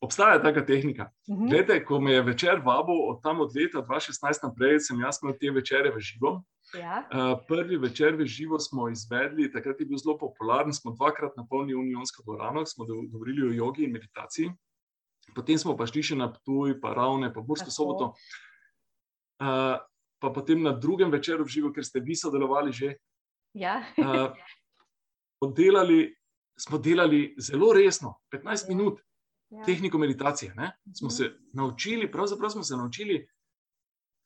Obstaja taka tehnika. Uh mhm. -huh. Glede, ko me je večer vabil od tam od leta 2016 naprej, sem jaz imel te večere v živo. Ja. Uh, prvi večer v živo smo izvedli, takrat je bil zelo popularen. Smo dvakrat napolnili Unionsko dvorano, smo govorili o jogi in meditaciji. Potem smo pa šli še na Ptuj, pa Ravne, pa Bursko soboto. Uh, pa potem na drugem večeru v živo, ker ste vi sodelovali že. Ja. uh, delali, smo delali zelo resno, 15 ja. minut ja. tehniko meditacije. Ne? Smo mhm. se naučili, pravzaprav smo se naučili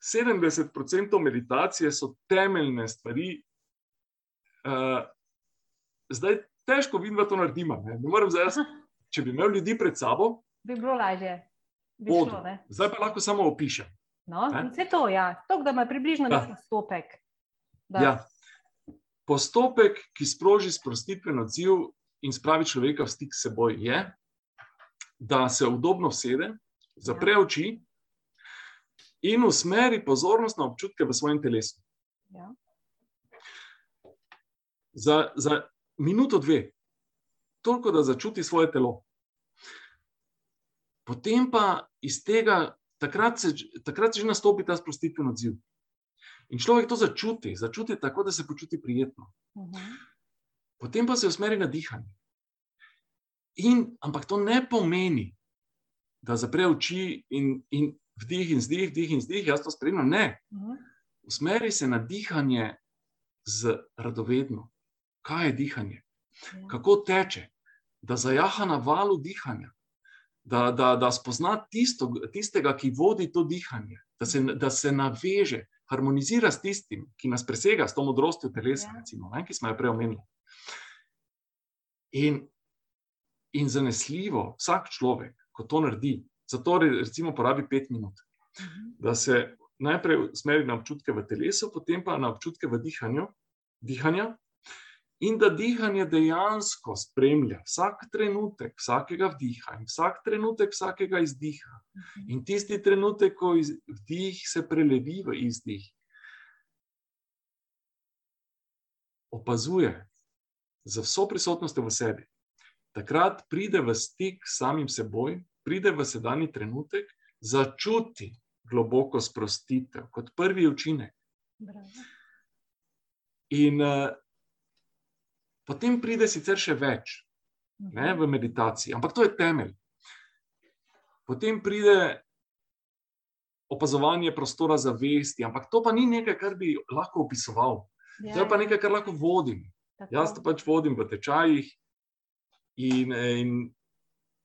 70% meditacije so temeljne stvari. Uh, zdaj težko vidim, da to naredimo. Ne? Ne zdaj, če bi imel ljudi pred sabo, bi bilo lažje. Bi šlo, zdaj pa lahko samo opišem. No, vse to, ja. to, da ima približno ja. postopek. Ja. Postopek, ki sproži sprostitven odziv in spravi človeka v stik s seboj, je, da se udobno sede, zapre ja. oči in usmeri pozornost na občutke v svojem telesu. Ja. Za, za minuto, dve, toliko, da začuti svoje telo. Potem pa iz tega, takrat se, takrat se že nastopi ta sprostitven odziv. In človek to začuti, začuti tako, da se počuti prijetno. Uh mhm. -huh. Potem pa se usmeri na dihanje. In, ampak to ne pomeni, da zapre oči in, in vdih in zdih, vdih in zdih, jaz to spremljam. Ne. Usmeri se na dihanje z radovedno. Kaj je dihanje? Ja. Kako teče? Da zajaha na valu dihanja, da, da, da spozna tisto, tistega, ki vodi to dihanje, da se, da se naveže, harmonizira s tistim, ki nas presega, s to modrostjo telesa, ja. recimo, ne, ki smo jo prej omenili. In, in zanesljivo, vsak človek, ko to naredi, Zato recimo porabi pet minut, da se najprej usmeri na občutke v telesu, potem pa na občutke v dihanju, dihanja. In da dihanje dejansko spremlja vsak trenutek, vsakega vdiha in vsak trenutek, vsakega izdiha. In tisti trenutek, ko vdih se prelevi v izdih, opazuje z vso prisotnostjo v sebi. Takrat pride v stik s samim seboj, pride v sedanji trenutek, začuti globoko sprostitev, kot prvi učinek. In uh, potem pride sicer še več ne, v meditaciji, ampak to je temelj. Potem pride opazovanje prostora zavesti, ampak to pa ni nekaj, kar bi lahko opisoval. Ja, to je pa nekaj, kar lahko vodim. Tako. Jaz to pač vodim v tečajih in, in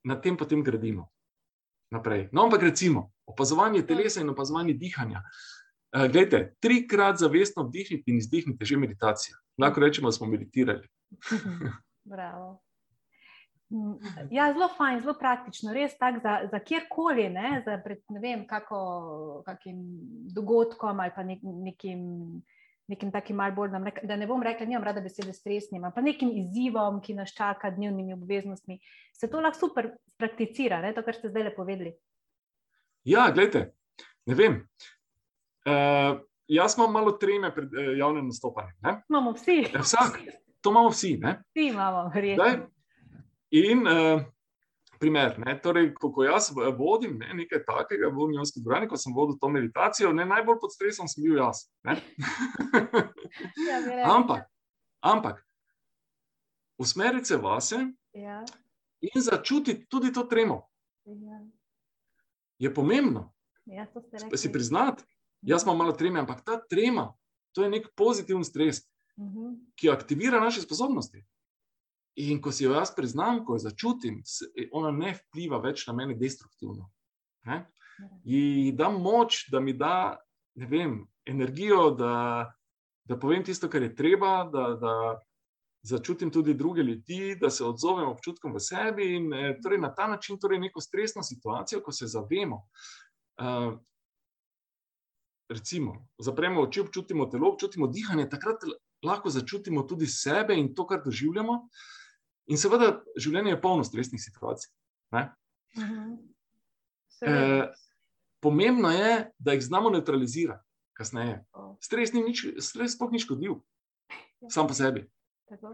na tem potem gradimo naprej. No, ampak recimo opazovanje telesa in opazovanje dihanja. Uh, glejte, trikrat zavestno vdihnite in izdihnite, že meditacija. Lahko rečemo, da smo meditirali. Bravo. Mm, ja, zelo fajn, zelo praktično, res tako za, za kjerkoli, ne, za pred, ne vem, kako, kakim dogodkom ali pa nek, nekim, nekim takim mal bolj, da ne bom rekla, nimam rada besede stresnim, pa nekim izzivom, ki nas čaka dnevnimi obveznostmi, se to lahko super prakticira, ne, to, kar ste zdaj le povedali. Ja, gledajte, ne vem. Uh, jaz imam malo treme pred uh, javnim nastopanjem. Imamo vsi. Ja, vsak, to imamo vsi. Ne? Vsi imamo, verjetno. In uh, primer, ne, torej, ko, ko jaz vodim ne, nekaj takega v Unijski dvorani, ko sem vodil to meditacijo, ne, najbolj pod stresom sem bil jaz. ja, ampak, ampak, usmeriti se vase ja. in začutiti tudi to tremo. Ja. Je pomembno. Ja, si priznati, jaz imam malo treme, ampak ta trema, to je nek pozitiven stres, uh mhm. -huh. ki aktivira naše sposobnosti. In ko si jo jaz priznam, ko jo začutim, ona ne vpliva več na mene destruktivno. Ne? In da moč, da mi da vem, energijo, da, da povem tisto, kar je treba, da, da začutim tudi druge ljudi, da se odzovem občutkom v sebi. In eh, torej na ta način, torej neko stresno situacijo, ko se zavemo. Uh, recimo, zapremo oči, občutimo telo, občutimo dihanje, takrat lahko začutimo tudi sebe in to, kar doživljamo. In seveda, življenje je polno stresnih situacij. Uh -huh. e, pomembno je, da jih znamo neutralizirati kasneje. Stres ni nič, stres sploh ni škodljiv, ja. sam po sebi.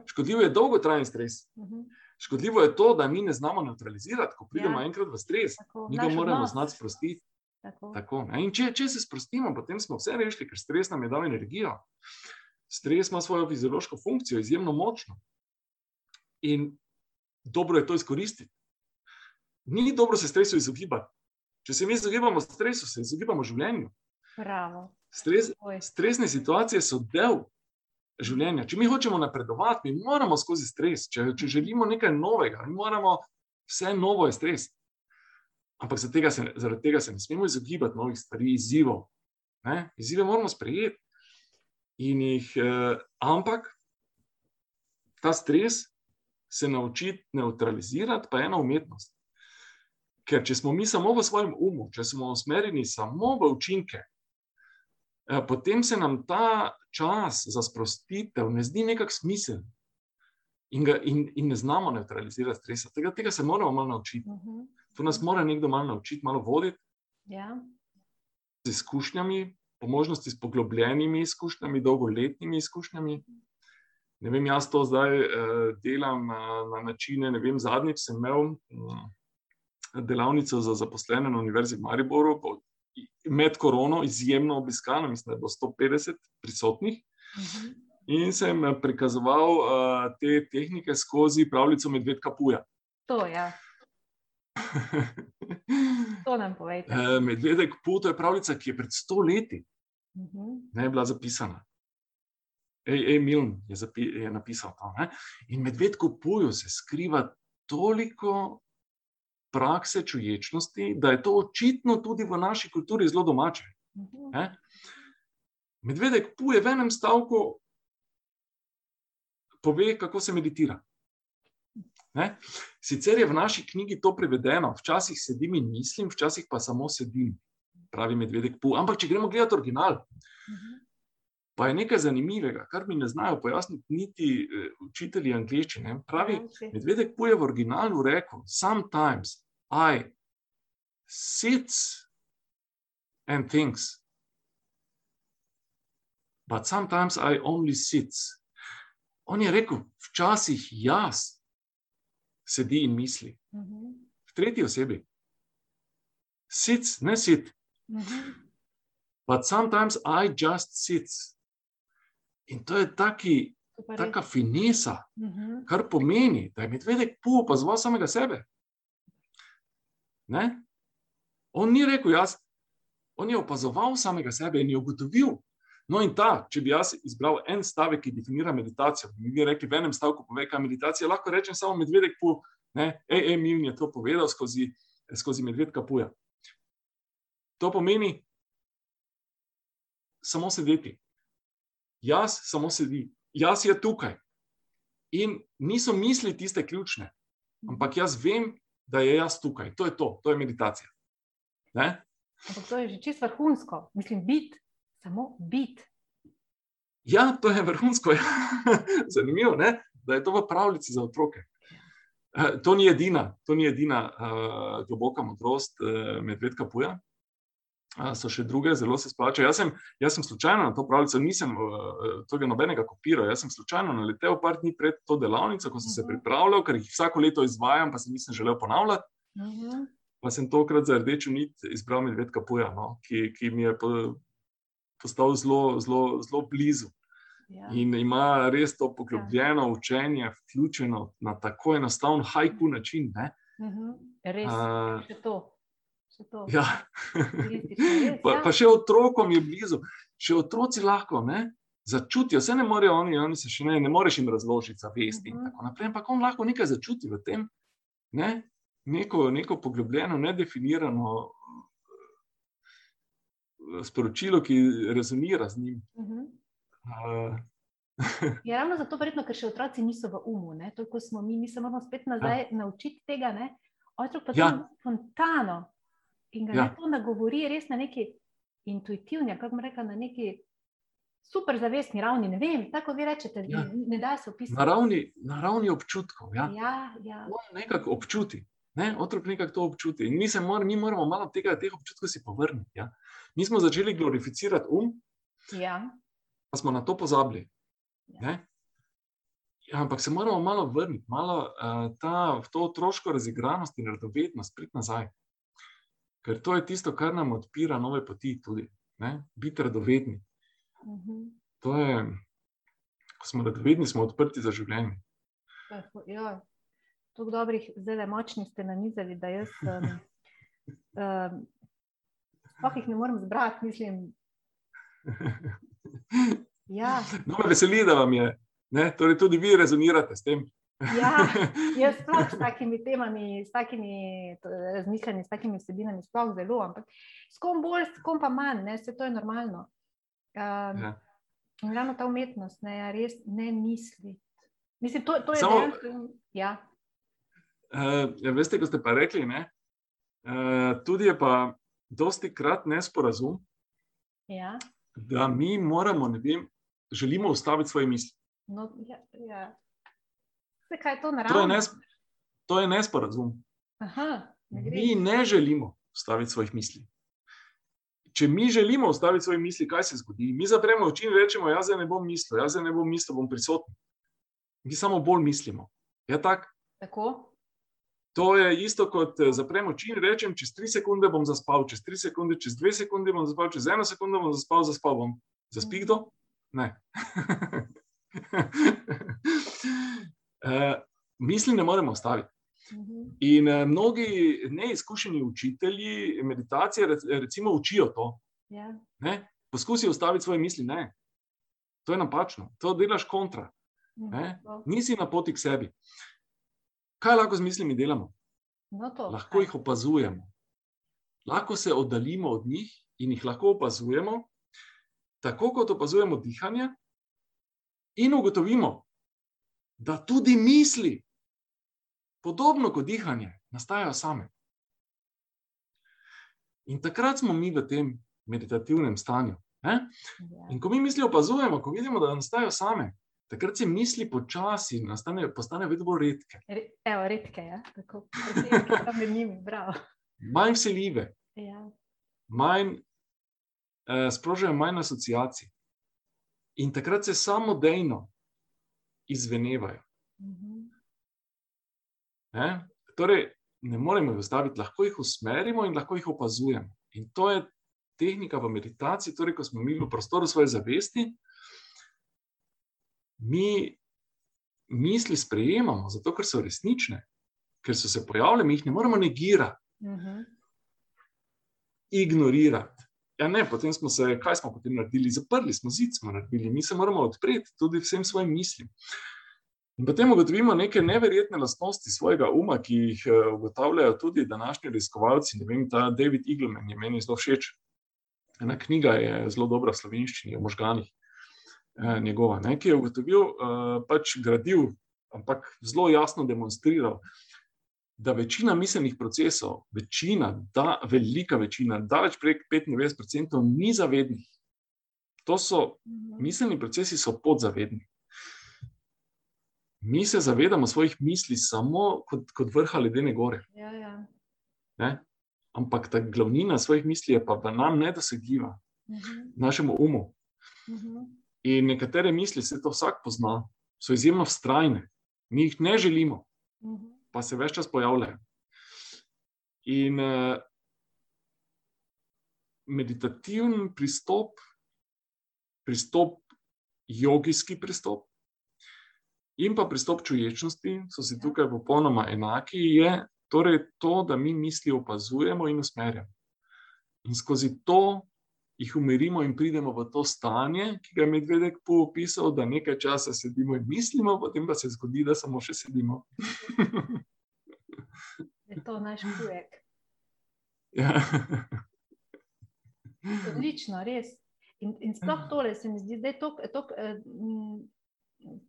Škodljiv je dolgotrajen stres. Uh -huh. Škodljivo je to, da mi ne znamo neutralizirati, ko pridemo ja. enkrat v stres, Tako. mi ga Naš moramo znati sprostiti. Tako. Tako, če, če se sprostimo, potem smo vse rešili, ker stres nam je dal energijo. Stres ima svojo fiziološko funkcijo, izjemno močno in dobro je to izkoristiti. Ni dobro se stresu izogibati. Če se mi izogibamo stresu, se izogibamo življenju. Stres, stresne situacije so del življenja. Če mi hočemo napredovati, mi moramo skozi stres. Če, če želimo nekaj novega, mi moramo vse novo je stres. Ampak zaradi tega, se, zaradi tega se ne smemo izogibati novih stvari, izzivov. Ne? Izzive moramo sprejeti. In jih, eh, ampak ta stres se naučiti neutralizirati, pa je ena umetnost. Ker če smo mi samo v svojem umu, če smo usmerjeni samo v učinke, eh, potem se nam ta čas za sprostitev ne zdi nekako smiseln. In, ga, in, in ne znamo neutralizirati stresa. Tega, tega se moramo malo naučiti. Uh -huh. To nas mora nekdo malo naučiti, malo voditi. Ja. Z izkušnjami, po možnosti s poglobljenimi izkušnjami, dolgoletnimi izkušnjami. Ne vem, jaz to zdaj uh, delam na, na načine. Vem, zadnjič sem imel uh, delavnico za zaposlene na Univerzi v Mariboru, po, med korono, izjemno obiskano, mislim, da je bilo 150 prisotnih. Uh mhm. -huh. In sem eh, prikazoval uh, te tehnike skozi pravljico Medvedka Puja. To je. Ja. to nam povejte. Uh, Medvedek Puja je pravljica, ki je pred sto leti uh mhm. -huh. ne bila zapisana. Emil je, je napisal to. Ne? In medvedko poju se skriva toliko prakse čuječnosti, da je to očitno tudi v naši kulturi zelo domače. Ne? Medvedek puje v enem stavku, pove, kako se meditira. Ne? Sicer je v naši knjigi to prevedeno, včasih sedim in mislim, včasih pa samo sedim, pravi medvedek pu. Ampak, če gremo gledati original, uh. Pa je nekaj zanimivega, kar mi ne znajo pojasniti niti uh, učitelji angliščine. Pravi, medvedek poje v originalu rekel: Sometimes I sit and think, but sometimes I only sit. On je rekel, včasih jaz sedi in misli. Uh mhm. -huh. V tretji osebi. Sit, ne sit. Uh mhm. -huh. But sometimes I just sit. In to je taki, taka finesa, uh mhm. -huh. kar pomeni, da je medvedek pu opazoval samega sebe. Ne? On ni rekel jaz, on je opazoval samega sebe in je ugotovil. No, in ta, če bi jaz izbral en stavek, ki definira meditacijo, bi mi rekli v enem stavku, pove, kaj je meditacija, lahko rečem samo medvedek pu. Ej, ej, mi je to povedal skozi, skozi medvedka puja. To pomeni, samo sedeti. Jaz samo sedi, jaz je tukaj. In niso misli tiste ključne, ampak jaz vem, da je jaz tukaj. To je to, to je meditacija. Ne? Ampak to je že čisto vrhunsko, mislim, biti, samo biti. Ja, to je vrhunsko. Ja. Zanimivo je, da je to v pravljici za otroke. Eh, to ni edina, to ni edina uh, globoka modrost uh, medvedka Puja. So še druge, zelo se splača. Jaz, jaz sem slučajno na to pravljico, nisem uh, tega nobenega kopiral. Jaz sem slučajno naletel par dni pred to delavnico, ko sem uh -huh. se mhm. pripravljal, ker jih vsako leto izvajam, pa se nisem želel ponavljati. Uh mhm. -huh. Pa sem tokrat za rdečo nit izbral medvedka Puja, no, ki, ki mi je postal zelo, zelo, zelo blizu. Ja. In ima res to poglobljeno ja. učenje, vključeno na tako enostaven hajku način. Ne? Uh mhm. -huh. Res, uh, še to. Ja. Pa, ja. pa še otrokom je blizu, še otroci lahko ne? začutijo, vse ne morejo oni, oni se še ne, ne moreš jim razložiti, zavesti uh -huh. in mhm. tako naprej. Ampak on lahko nekaj začuti v tem, ne? neko, neko poglobljeno, nedefinirano eh, sporočilo, ki rezonira z njim. Uh -huh. Uh. Je ja, ravno zato, verjetno, ker še otroci niso v umu. To, ko smo mi, mi se moramo spet nazaj ja. naučiti tega. Ne? Otrok pa ja. spontano in ga ja. to nagovori res na neki intuitivni, kako bi rekla, na neki super zavestni ravni. Ne vem, tako vi rečete, ja. ne da se opisati. Na ravni, na ravni občutkov. Ja. Ja, ja. On nekako občuti. Ne? Otrok nekako to občuti. In mi, mora, mi moramo malo tega, teh občutkov si povrniti. Ja? Mi smo začeli glorificirati um. Ja pa smo na to pozabili. Ja. Ja, ampak se moramo malo vrniti, malo uh, ta, v to otroško razigranost in radovednost, priti nazaj. Ker to je tisto, kar nam odpira nove poti, tudi biti radovedni. Uh mhm. -huh. To je, ko smo radovedni, smo odprti za življenje. Ja, tako dobrih, zelo močni ste na nizali, da jaz um, um, jih ne morem zbrati, mislim. Ja. No, veseli, da vam je. Torej, tudi vi rezonirate s tem. Ja, jaz sploh s takimi temami, s takimi razmišljanji, s takimi vsebinami, sploh zelo, ampak s kom bolj, s kom pa manj, ne, vse to je normalno. Um, ja. Ravno ta umetnost, ne, ja, res ne misli. Mislim, to, to je Samo, dejansko. Ja. Uh, ja, veste, ko ste pa rekli, ne, uh, tudi je pa dosti krat nesporazum. Ja. Da mi moramo, ne vem, želimo ustaviti svoje misli. No, ja, ja. Kaj je to naravno? To je, nes, to je nesporazum. Aha, ne mi ne želimo ustaviti svojih misli. Če mi želimo ustaviti svoje misli, kaj se zgodi? Mi zapremo oči in rečemo: Jaz ne bom mislil, jaz ne bom mislil, bom prisoten. Mi samo bolj mislimo. Je tak? tako? To je isto kot eh, zapremo oči in rečem: Čez tri sekunde bom zaspal, čez tri sekunde, čez dve sekunde bom zaspal, čez eno sekundo bom zaspal, zaspal bom. Zaspi kdo? Ne. uh, misli ne moremo ostaviti. Mhm. In uh, mnogi neizkušeni učitelji meditacije, recimo, učijo to. Yeah. Ja. Poskusi ustaviti svoje misli. Ne. To je napačno, to delaš kontra. Ne. Mhm. Nisi na poti k sebi. Kaj lahko z mislimi delamo? No to, lahko jih opazujemo. Lahko se oddaljimo od njih in jih lahko opazujemo, tako kot opazujemo dihanje, in ugotovimo, da tudi misli, podobno kot dihanje, nastajajo same. In takrat smo mi v tem meditativnem stanju. Ne? Ja. In ko mi misli opazujemo, ko vidimo, da nastajajo same, takrat se misli počasi postanejo vedno bolj redke. Evo, redke, ja. tako da med njimi, bravo. Manj vseljive, ja. manj Eh, sprožajo manj asociacij. In takrat se samo dejno izvenevajo. Mhm. Ne? Torej, ne moremo jih ustaviti, lahko jih usmerimo in lahko jih opazujemo. In to je tehnika v meditaciji, torej, ko smo mi v prostoru svoje zavesti, mi misli sprejemamo, zato ker so resnične, ker so se pojavile, mi jih ne moremo negirati, uh mhm. -huh. ignorirati. Ja, ne, potem smo se, kaj smo potem naredili? Zaprli smo zid, smo naredili, mi se moramo odpreti tudi vsem svojim mislim. In potem ugotovimo neke neverjetne lastnosti svojega uma, ki jih eh, ugotavljajo tudi današnji raziskovalci. Ne vem, ta David Eagleman je meni zelo všeč. ena knjiga je zelo dobra v slovenščini, o možganih, eh, njegova, ne, ki je ugotovil, eh, pač gradil, ampak zelo jasno demonstriral, da večina miselnih procesov, večina, da, velika večina, daleč prek 95%, ni zavednih. To so Mhm. miselni procesi, so podzavedni. Mi se zavedamo svojih misli samo kot, kot vrha ledene gore. Ja, ja. Ne? Ampak ta glavnina svojih misli je pa v nam nedosegljiva, Mhm. v našem umu. Mhm. In nekatere misli, se to vsak pozna, so izjemno vztrajne. Mi jih ne želimo, Mhm. Pa se več čas pojavljajo. In uh, meditativen pristop, pristop, jogijski pristop in pa pristop čuječnosti so si tukaj popolnoma enaki. Je torej to, da mi misli opazujemo in usmerjamo. In skozi to jih umirimo in pridemo v to stanje, ki ga je Medvedek poopisal, da nekaj časa sedimo in mislimo, potem pa se zgodi, da samo še sedimo. Je to naš kujek. ja. Odlično, res. In, in sploh tole se mi zdi, da je to,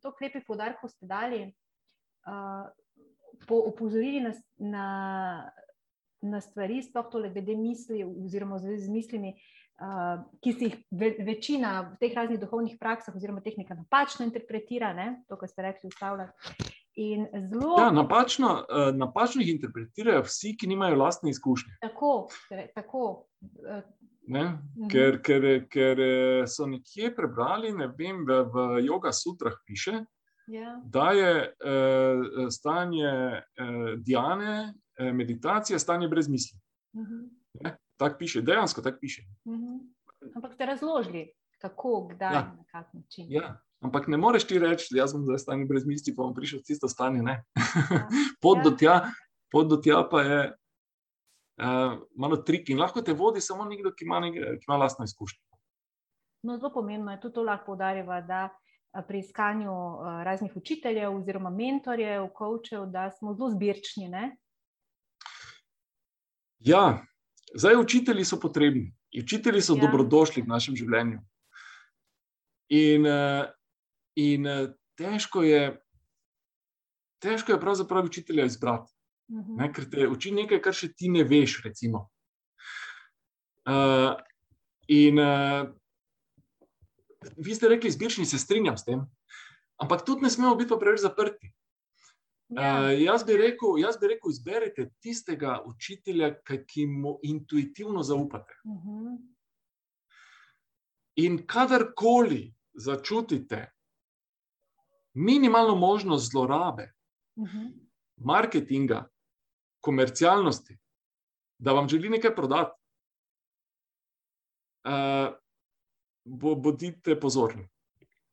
to lepi podarek, ste dali, uh, po opozorili na, na, na stvari, sploh tole glede misli, oziroma z mislimi, uh, ki si jih ve, večina v teh raznih duhovnih praksah, oziroma tehnika napačno interpretira, ne? to, kar ste rekli, ustavlja. In zelo. Ja, napačno, uh, napačno jih interpretirajo vsi, ki nimajo lastne izkušnje. Tako, tako. Uh, Ne? Ker, ker, ker so nekje prebrali, ne vem, v, v Yoga Sutrah piše, ja. da je eh, stanje eh, Diane, eh, meditacija, stanje brez misli. Uh -huh. Tako piše, dejansko tako piše. Uh -huh. Ampak ste razložili, kako, kdaj, ja. na kak način. Ja. Ampak ne moreš ti reči, jaz bom zdaj stanje brez misli, pa bom prišel v tisto stanje. Ja. pot, ja. do tja, pot do tja pa je. Uh, malo trik in lahko te vodi samo nekdo, ki ima, nekaj, ki ima lastno izkušnjo. No, zelo pomembno je tudi to, lahko poudarjava, da pri iskanju raznih učiteljev oziroma mentorjev, kočev, da smo zelo zbirčni. Ne? Ja, zdaj učitelji so potrebni, učitelji so ja. dobrodošli v našem življenju. In, uh, in uh, težko je, težko je pravzaprav učitelja izbrati. Uh -huh. Ne, ker te uči nekaj, kar še ti ne veš. Uh, in uh, vi ste rekli, zbirčni se strinjam s tem, ampak tudi ne smemo biti preveč zaprti. Uh, jaz, bi rekel, jaz bi rekel, izberite tistega učitelja, ki mu intuitivno zaupate. Uh -huh. In kadarkoli začutite minimalno možnost zlorabe, uh -huh. marketinga, komercialnosti, da vam želi nekaj prodati, uh, bo, bodite pozorni.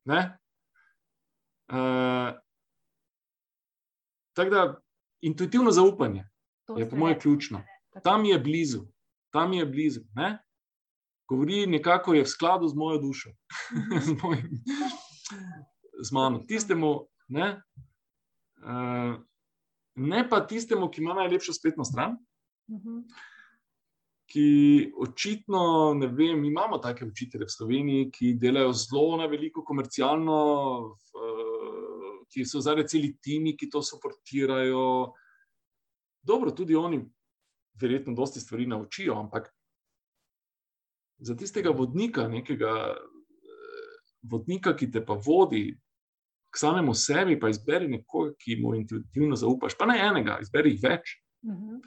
Uh, tako da, intuitivno zaupanje to je, po mojem, ključno. Tam je blizu, tam je blizu. Ne? Govori nekako je v skladu z mojo dušo, z, mojim, z mano. Tistemu, ne, uh, ne pa tistemu, ki ima najlepšo spletno stran, uh -huh. ki očitno, ne vem, imamo take učitelje v Sloveniji, ki delajo zelo na veliko komercialno, uh, ki so zdaj celi timi, ki to suportirajo. Dobro, tudi oni, verjetno, dosti stvari naučijo, ampak za tistega vodnika, nekega vodnika, ki te pa vodi k samemu sebi, pa izberi nekoga, ki mu intuitivno zaupaš. Pa ne enega, izberi jih več. Uh -huh.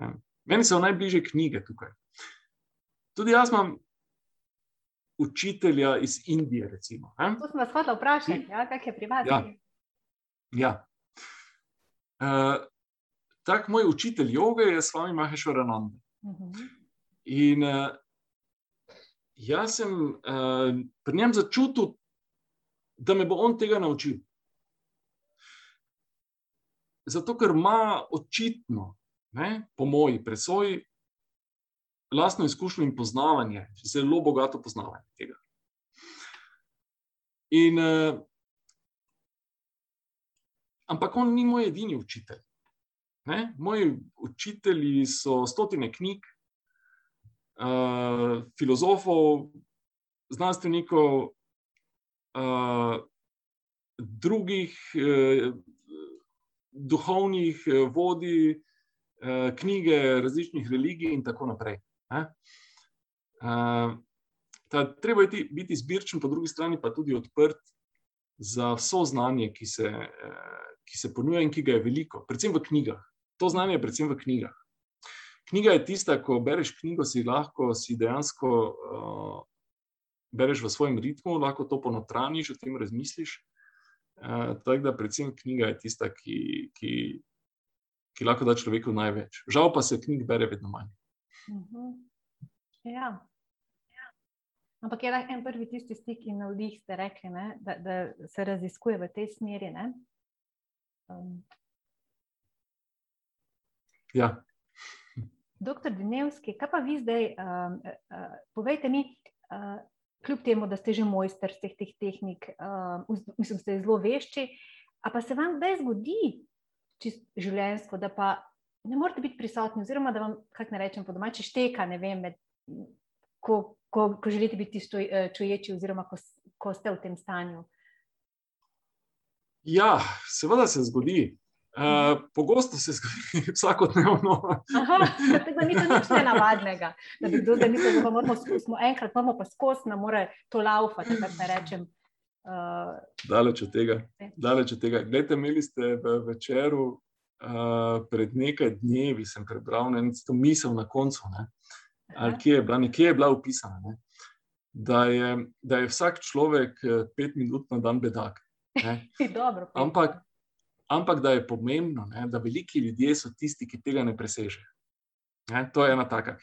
ja. Meni so najbližje knjige tukaj. Tudi jaz imam učitelja iz Indije. Recimo, to sem vas hotel vprašati, ja, kaj je pri vas. Ja. Ja. Uh, tak moj učitelj joge je s vami Mahešvarananda. Uh -huh. In uh, jaz sem uh, pri njem začutil, da me bo on tega naučil. Zato, ker ima očitno, ne, po moji presoji, lastno izkušnjo in poznavanje, zelo bogato poznavanje tega. In, uh, ampak on ni moj edini učitelj. Ne? Moji učitelji so stotine knjig, uh, filozofov, znanstvenikov, uh, drugih uh, duhovnih vodij, uh, knjige različnih religij in tako naprej. Uh, ta, treba je biti zbirčen, po drugi strani pa tudi odprt za vso znanje, ki se, uh, ki se ponuja in ki ga je veliko, predvsem v knjigah. To znanje je predvsem v knjigah. Knjiga je tista, ko bereš knjigo, si lahko si dejansko uh, bereš v svojem ritmu, lahko to ponotraniš, o tem razmisliš. Uh, tako da, predvsem knjiga je tista, ki, ki, ki lahko da človeku največ. Žal pa se knjig bere vedno manj. Uh. -huh. Ja. ja. Ampak je en prvi tisti stik in navdih, ste rekli, ne, da, da se raziskuje v tej smeri. Um. Ja. Doktor Dinevski, kaj pa vi zdaj, uh, uh, povejte mi, uh, kljub temu, da ste že mojster vseh teh tehnik, uh, mislim, ste zelo vešči, a pa se vam kdaj zgodi življenjsko, da pa ne morete biti prisotni, oziroma da vam, kako ne rečem, po domači šteka, ne vem, med, ko, ko, ko želite biti čuječi, oziroma ko, ko ste v tem stanju. Ja, seveda se zgodi. Uh, pogosto se zgodi, vsakodnevno. Tako da ni to nič nenavadnega. Da bi kdo zdaj mislil, da moramo, smo enkrat, moramo pa skozi, da mora to laufati, tako da rečem. Uh, daleč od tega. Daleč od tega. Glede, imeli ste v večeru uh, pred nekaj dnevi, sem prebral eno misel na koncu, kje je, bila, kje je bila upisana, ne? da, je, da je vsak človek pet minut na dan bedak. Dobro, Ampak ampak da je pomembno, ne, da veliki ljudje so tisti, ki tega ne presežejo. To je ena taka.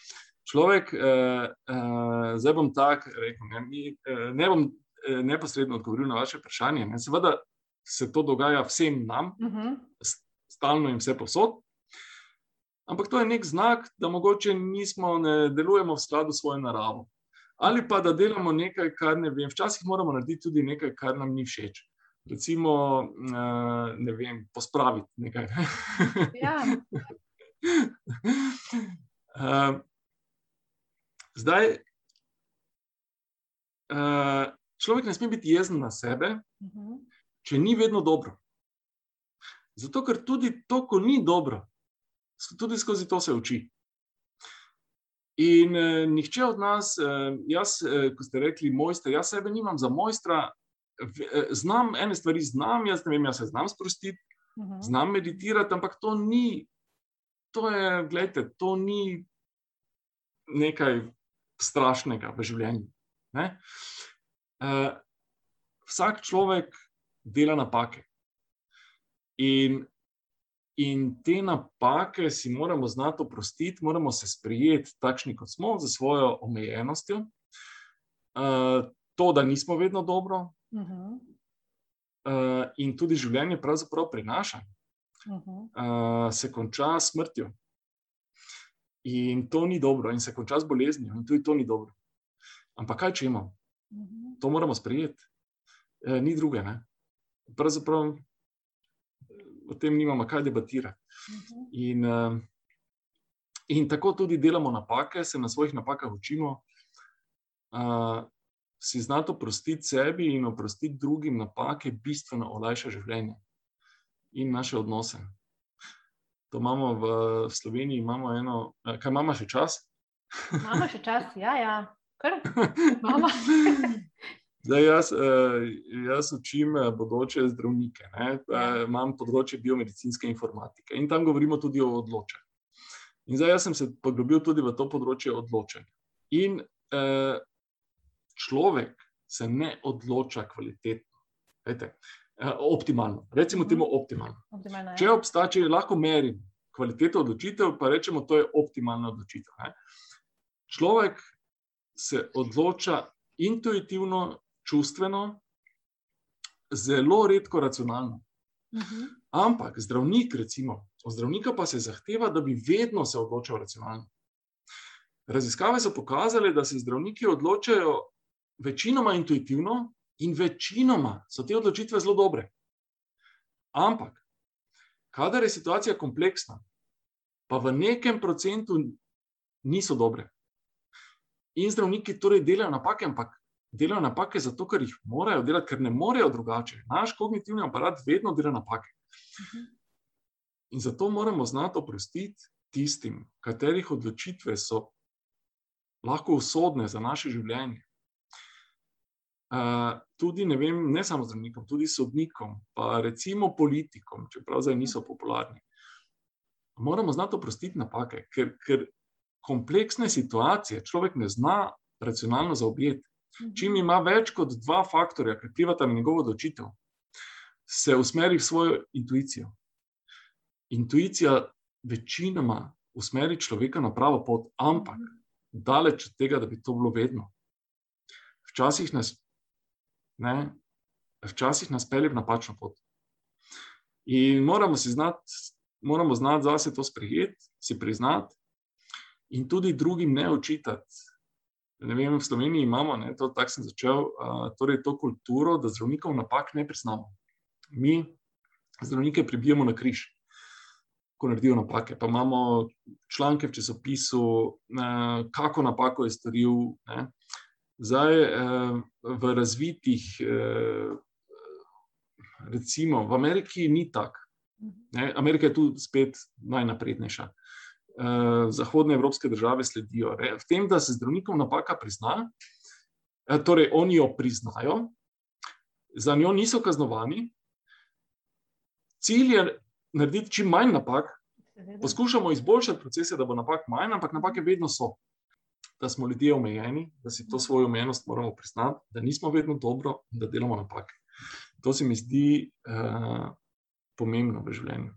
Človek, uh, uh, zdaj bom tako rekel, ne, mi, uh, ne bom uh, neposredno odgovoril na vaše vprašanje. Ne, seveda se to dogaja vsem nam, uh mhm. -huh. stalno in vse posod. Ampak to je nek znak, da mogoče nismo, ne delujemo v skladu s svojo naravo. Ali pa da delamo nekaj, kar ne vem. Včasih moramo narediti tudi nekaj, kar nam ni všeč recimo, uh, ne vem, pospraviti nekaj. Ja. uh, zdaj, uh, človek ne sme biti jezen na sebe, uh mhm. -huh. če ni vedno dobro. Zato, ker tudi to, ko ni dobro, tudi skozi to se uči. In eh, nihče od nas, eh, jaz, eh, ko ste rekli, mojster, jaz sebe nimam za mojstra, znam ene stvari, znam, jaz ne vem, jaz se znam sprostiti, uh mhm. -huh. znam meditirati, ampak to ni, to je, gledajte, to ni nekaj strašnega v življenju. Uh, vsak človek dela napake. In, in te napake si moramo znati oprostiti, moramo se sprijeti, takšni kot smo, za svojo omejenostjo. Uh, to, da nismo vedno dobro, Uh -huh. uh, in tudi življenje pravzaprav prinaša, uh -huh. uh, se konča s smrtjo. In to ni dobro, in se konča z boleznijo, in tudi to ni dobro. Ampak kaj če imamo? Uh -huh. To moramo sprejeti, e, ni druge. Ne? Pravzaprav o tem nimamo kaj debatirati. Uh -huh. in, uh, in tako tudi delamo napake, se na svojih napakah učimo. Uh, si znati oprostiti sebi in oprostiti drugim napake, bistveno olajša življenje in naše odnose. To imamo v Sloveniji, imamo eno, eh, kaj imamo še čas? Imamo še čas, ja, ja. kar imamo. Zdaj, jaz, eh, jaz učim eh, bodoče zdravnike, ne? Ja. imam področje biomedicinske informatike in tam govorimo tudi o odločanju. In zdaj sem se poglobil tudi v to področje odločanja. In eh, človek se ne odloča kvalitetno, Vete, eh, optimalno. Recimo temu mhm. optimalno. optimalno če obstaja, če lahko merim kvaliteto odločitev, pa rečemo, da je to optimalna odločitev. Ne? Človek se odloča intuitivno, čustveno, zelo redko racionalno. Uh mhm. -huh. Ampak zdravnik, recimo, od zdravnika pa se zahteva, da bi vedno se odločal racionalno. Raziskave so pokazale, da se zdravniki odločajo večinoma intuitivno in večinoma so te odločitve zelo dobre. Ampak, kadar je situacija kompleksna, pa v nekem procentu niso dobre. In zdravniki torej delajo napake, ampak delajo napake zato, ker jih morajo delati, ker ne morejo drugače. Naš kognitivni aparat vedno dela napake. In zato moramo znati oprostiti tistim, katerih odločitve so lahko usodne za naše življenje. Uh, tudi ne, vem, ne samo zdravnikom, tudi sodnikom, pa recimo politikom, čeprav zdaj niso popularni. Moramo znati oprostiti napake, ker, ker kompleksne situacije človek ne zna racionalno zaobjeti. Čim mhm. ima več kot dva faktorja, ki vplivata na njegovo odločitev, se usmeri v svojo intuicijo. Intuicija večinoma usmeri človeka na pravo pot, ampak daleč od tega, da bi to bilo vedno. Včasih nas, ne, včasih nas pelje v napačno pot. In moramo si znati, moramo znati zase to sprejeti, si priznati in tudi drugim ne očitati. Ne vem, v Sloveniji imamo, ne, to tako sem začel, uh, torej to kulturo, da zdravnikov napak ne priznamo. Mi zdravnike pribijemo na križ, ko naredijo napake. Pa imamo članke v časopisu, uh, kako napako je storil. Ne. Zdaj, uh, v razvitih, uh, recimo v Ameriki, ni tako. Amerika je tu spet najnaprednejša. Eh, zahodne evropske države sledijo. V tem, da se zdravnikom napaka prizna, eh, torej oni jo priznajo, za njo niso kaznovani, cilj je narediti čim manj napak, poskušamo izboljšati procese, da bo napak manj, ampak napake vedno so. Da smo ljudje omejeni, da si to svojo omejenost moramo priznati, da nismo vedno dobro in da delamo napake. To se mi zdi uh, pomembno v življenju.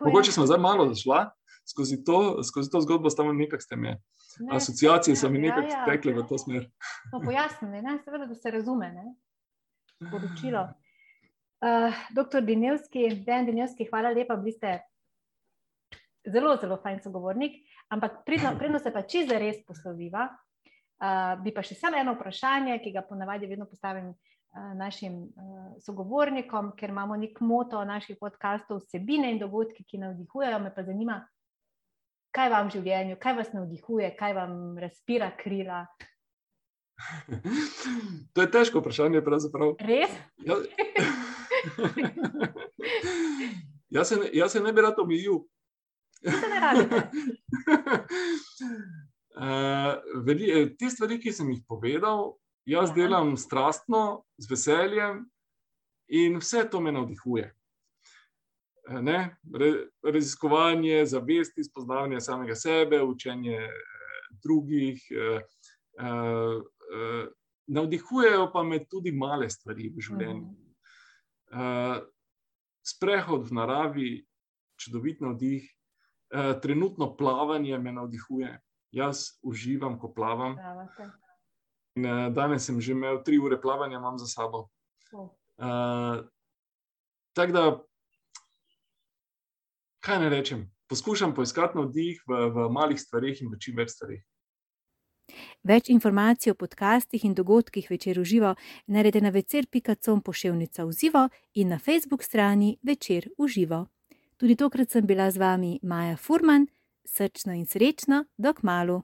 Mogoče smo zdaj malo zašla skozi to, skozi to zgodbo, samo nekaj ste me. Ne, asociacije so mi ja, nekaj ja, tekle v to smer. No, Pojasnili, seveda, da se razume. Ne? Poročilo. Uh, doktor Dinevski, Dan Dinevski, hvala lepa, bili ste zelo, zelo fajn sogovornik, ampak predno se pa čisto res posloviva. Uh, bi pa še samo eno vprašanje, ki ga ponavadi vedno postavim Eh, našim uh, sogovornikom, ker imamo nek moto naših podkastov, vsebine in dogodki, ki navdihujejo. Me pa zanima, kaj vam v življenju, kaj vas navdihuje, kaj vam razpira krila. To je težko vprašanje, pravzaprav. Res? Ja, jaz, se ne, jaz se ne bi rad omejil. Ne radi. Uh, te stvari, ki sem jih povedal, Jaz delam strastno, z veseljem in vse to me navdihuje. Eh, ne? Raziskovanje, zavesti, spoznavanje samega sebe, učenje eh, drugih. Eh, navdihujejo pa me tudi male stvari v življenju. Mhm. Sprehod v naravi, čudovit navdih, trenutno plavanje me navdihuje. Jaz uživam, ko plavam. Pravate. In, uh, danes sem že imel tri ure plavanja, imam za sabo. Uh, Tako da, kaj ne rečem, poskušam poiskati navdih v, v malih stvarih in v čim več stvarih. Več informacij o podcastih in dogodkih večer uživo naredite na večer.com pošiljka uživo in na Facebook strani večer uživo. Tudi tokrat sem bila z vami Maja Furman, srčno in srečno, dok malu.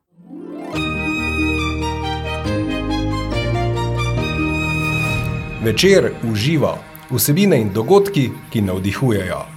Večer uživa vsebine in dogodki, ki navdihujejo.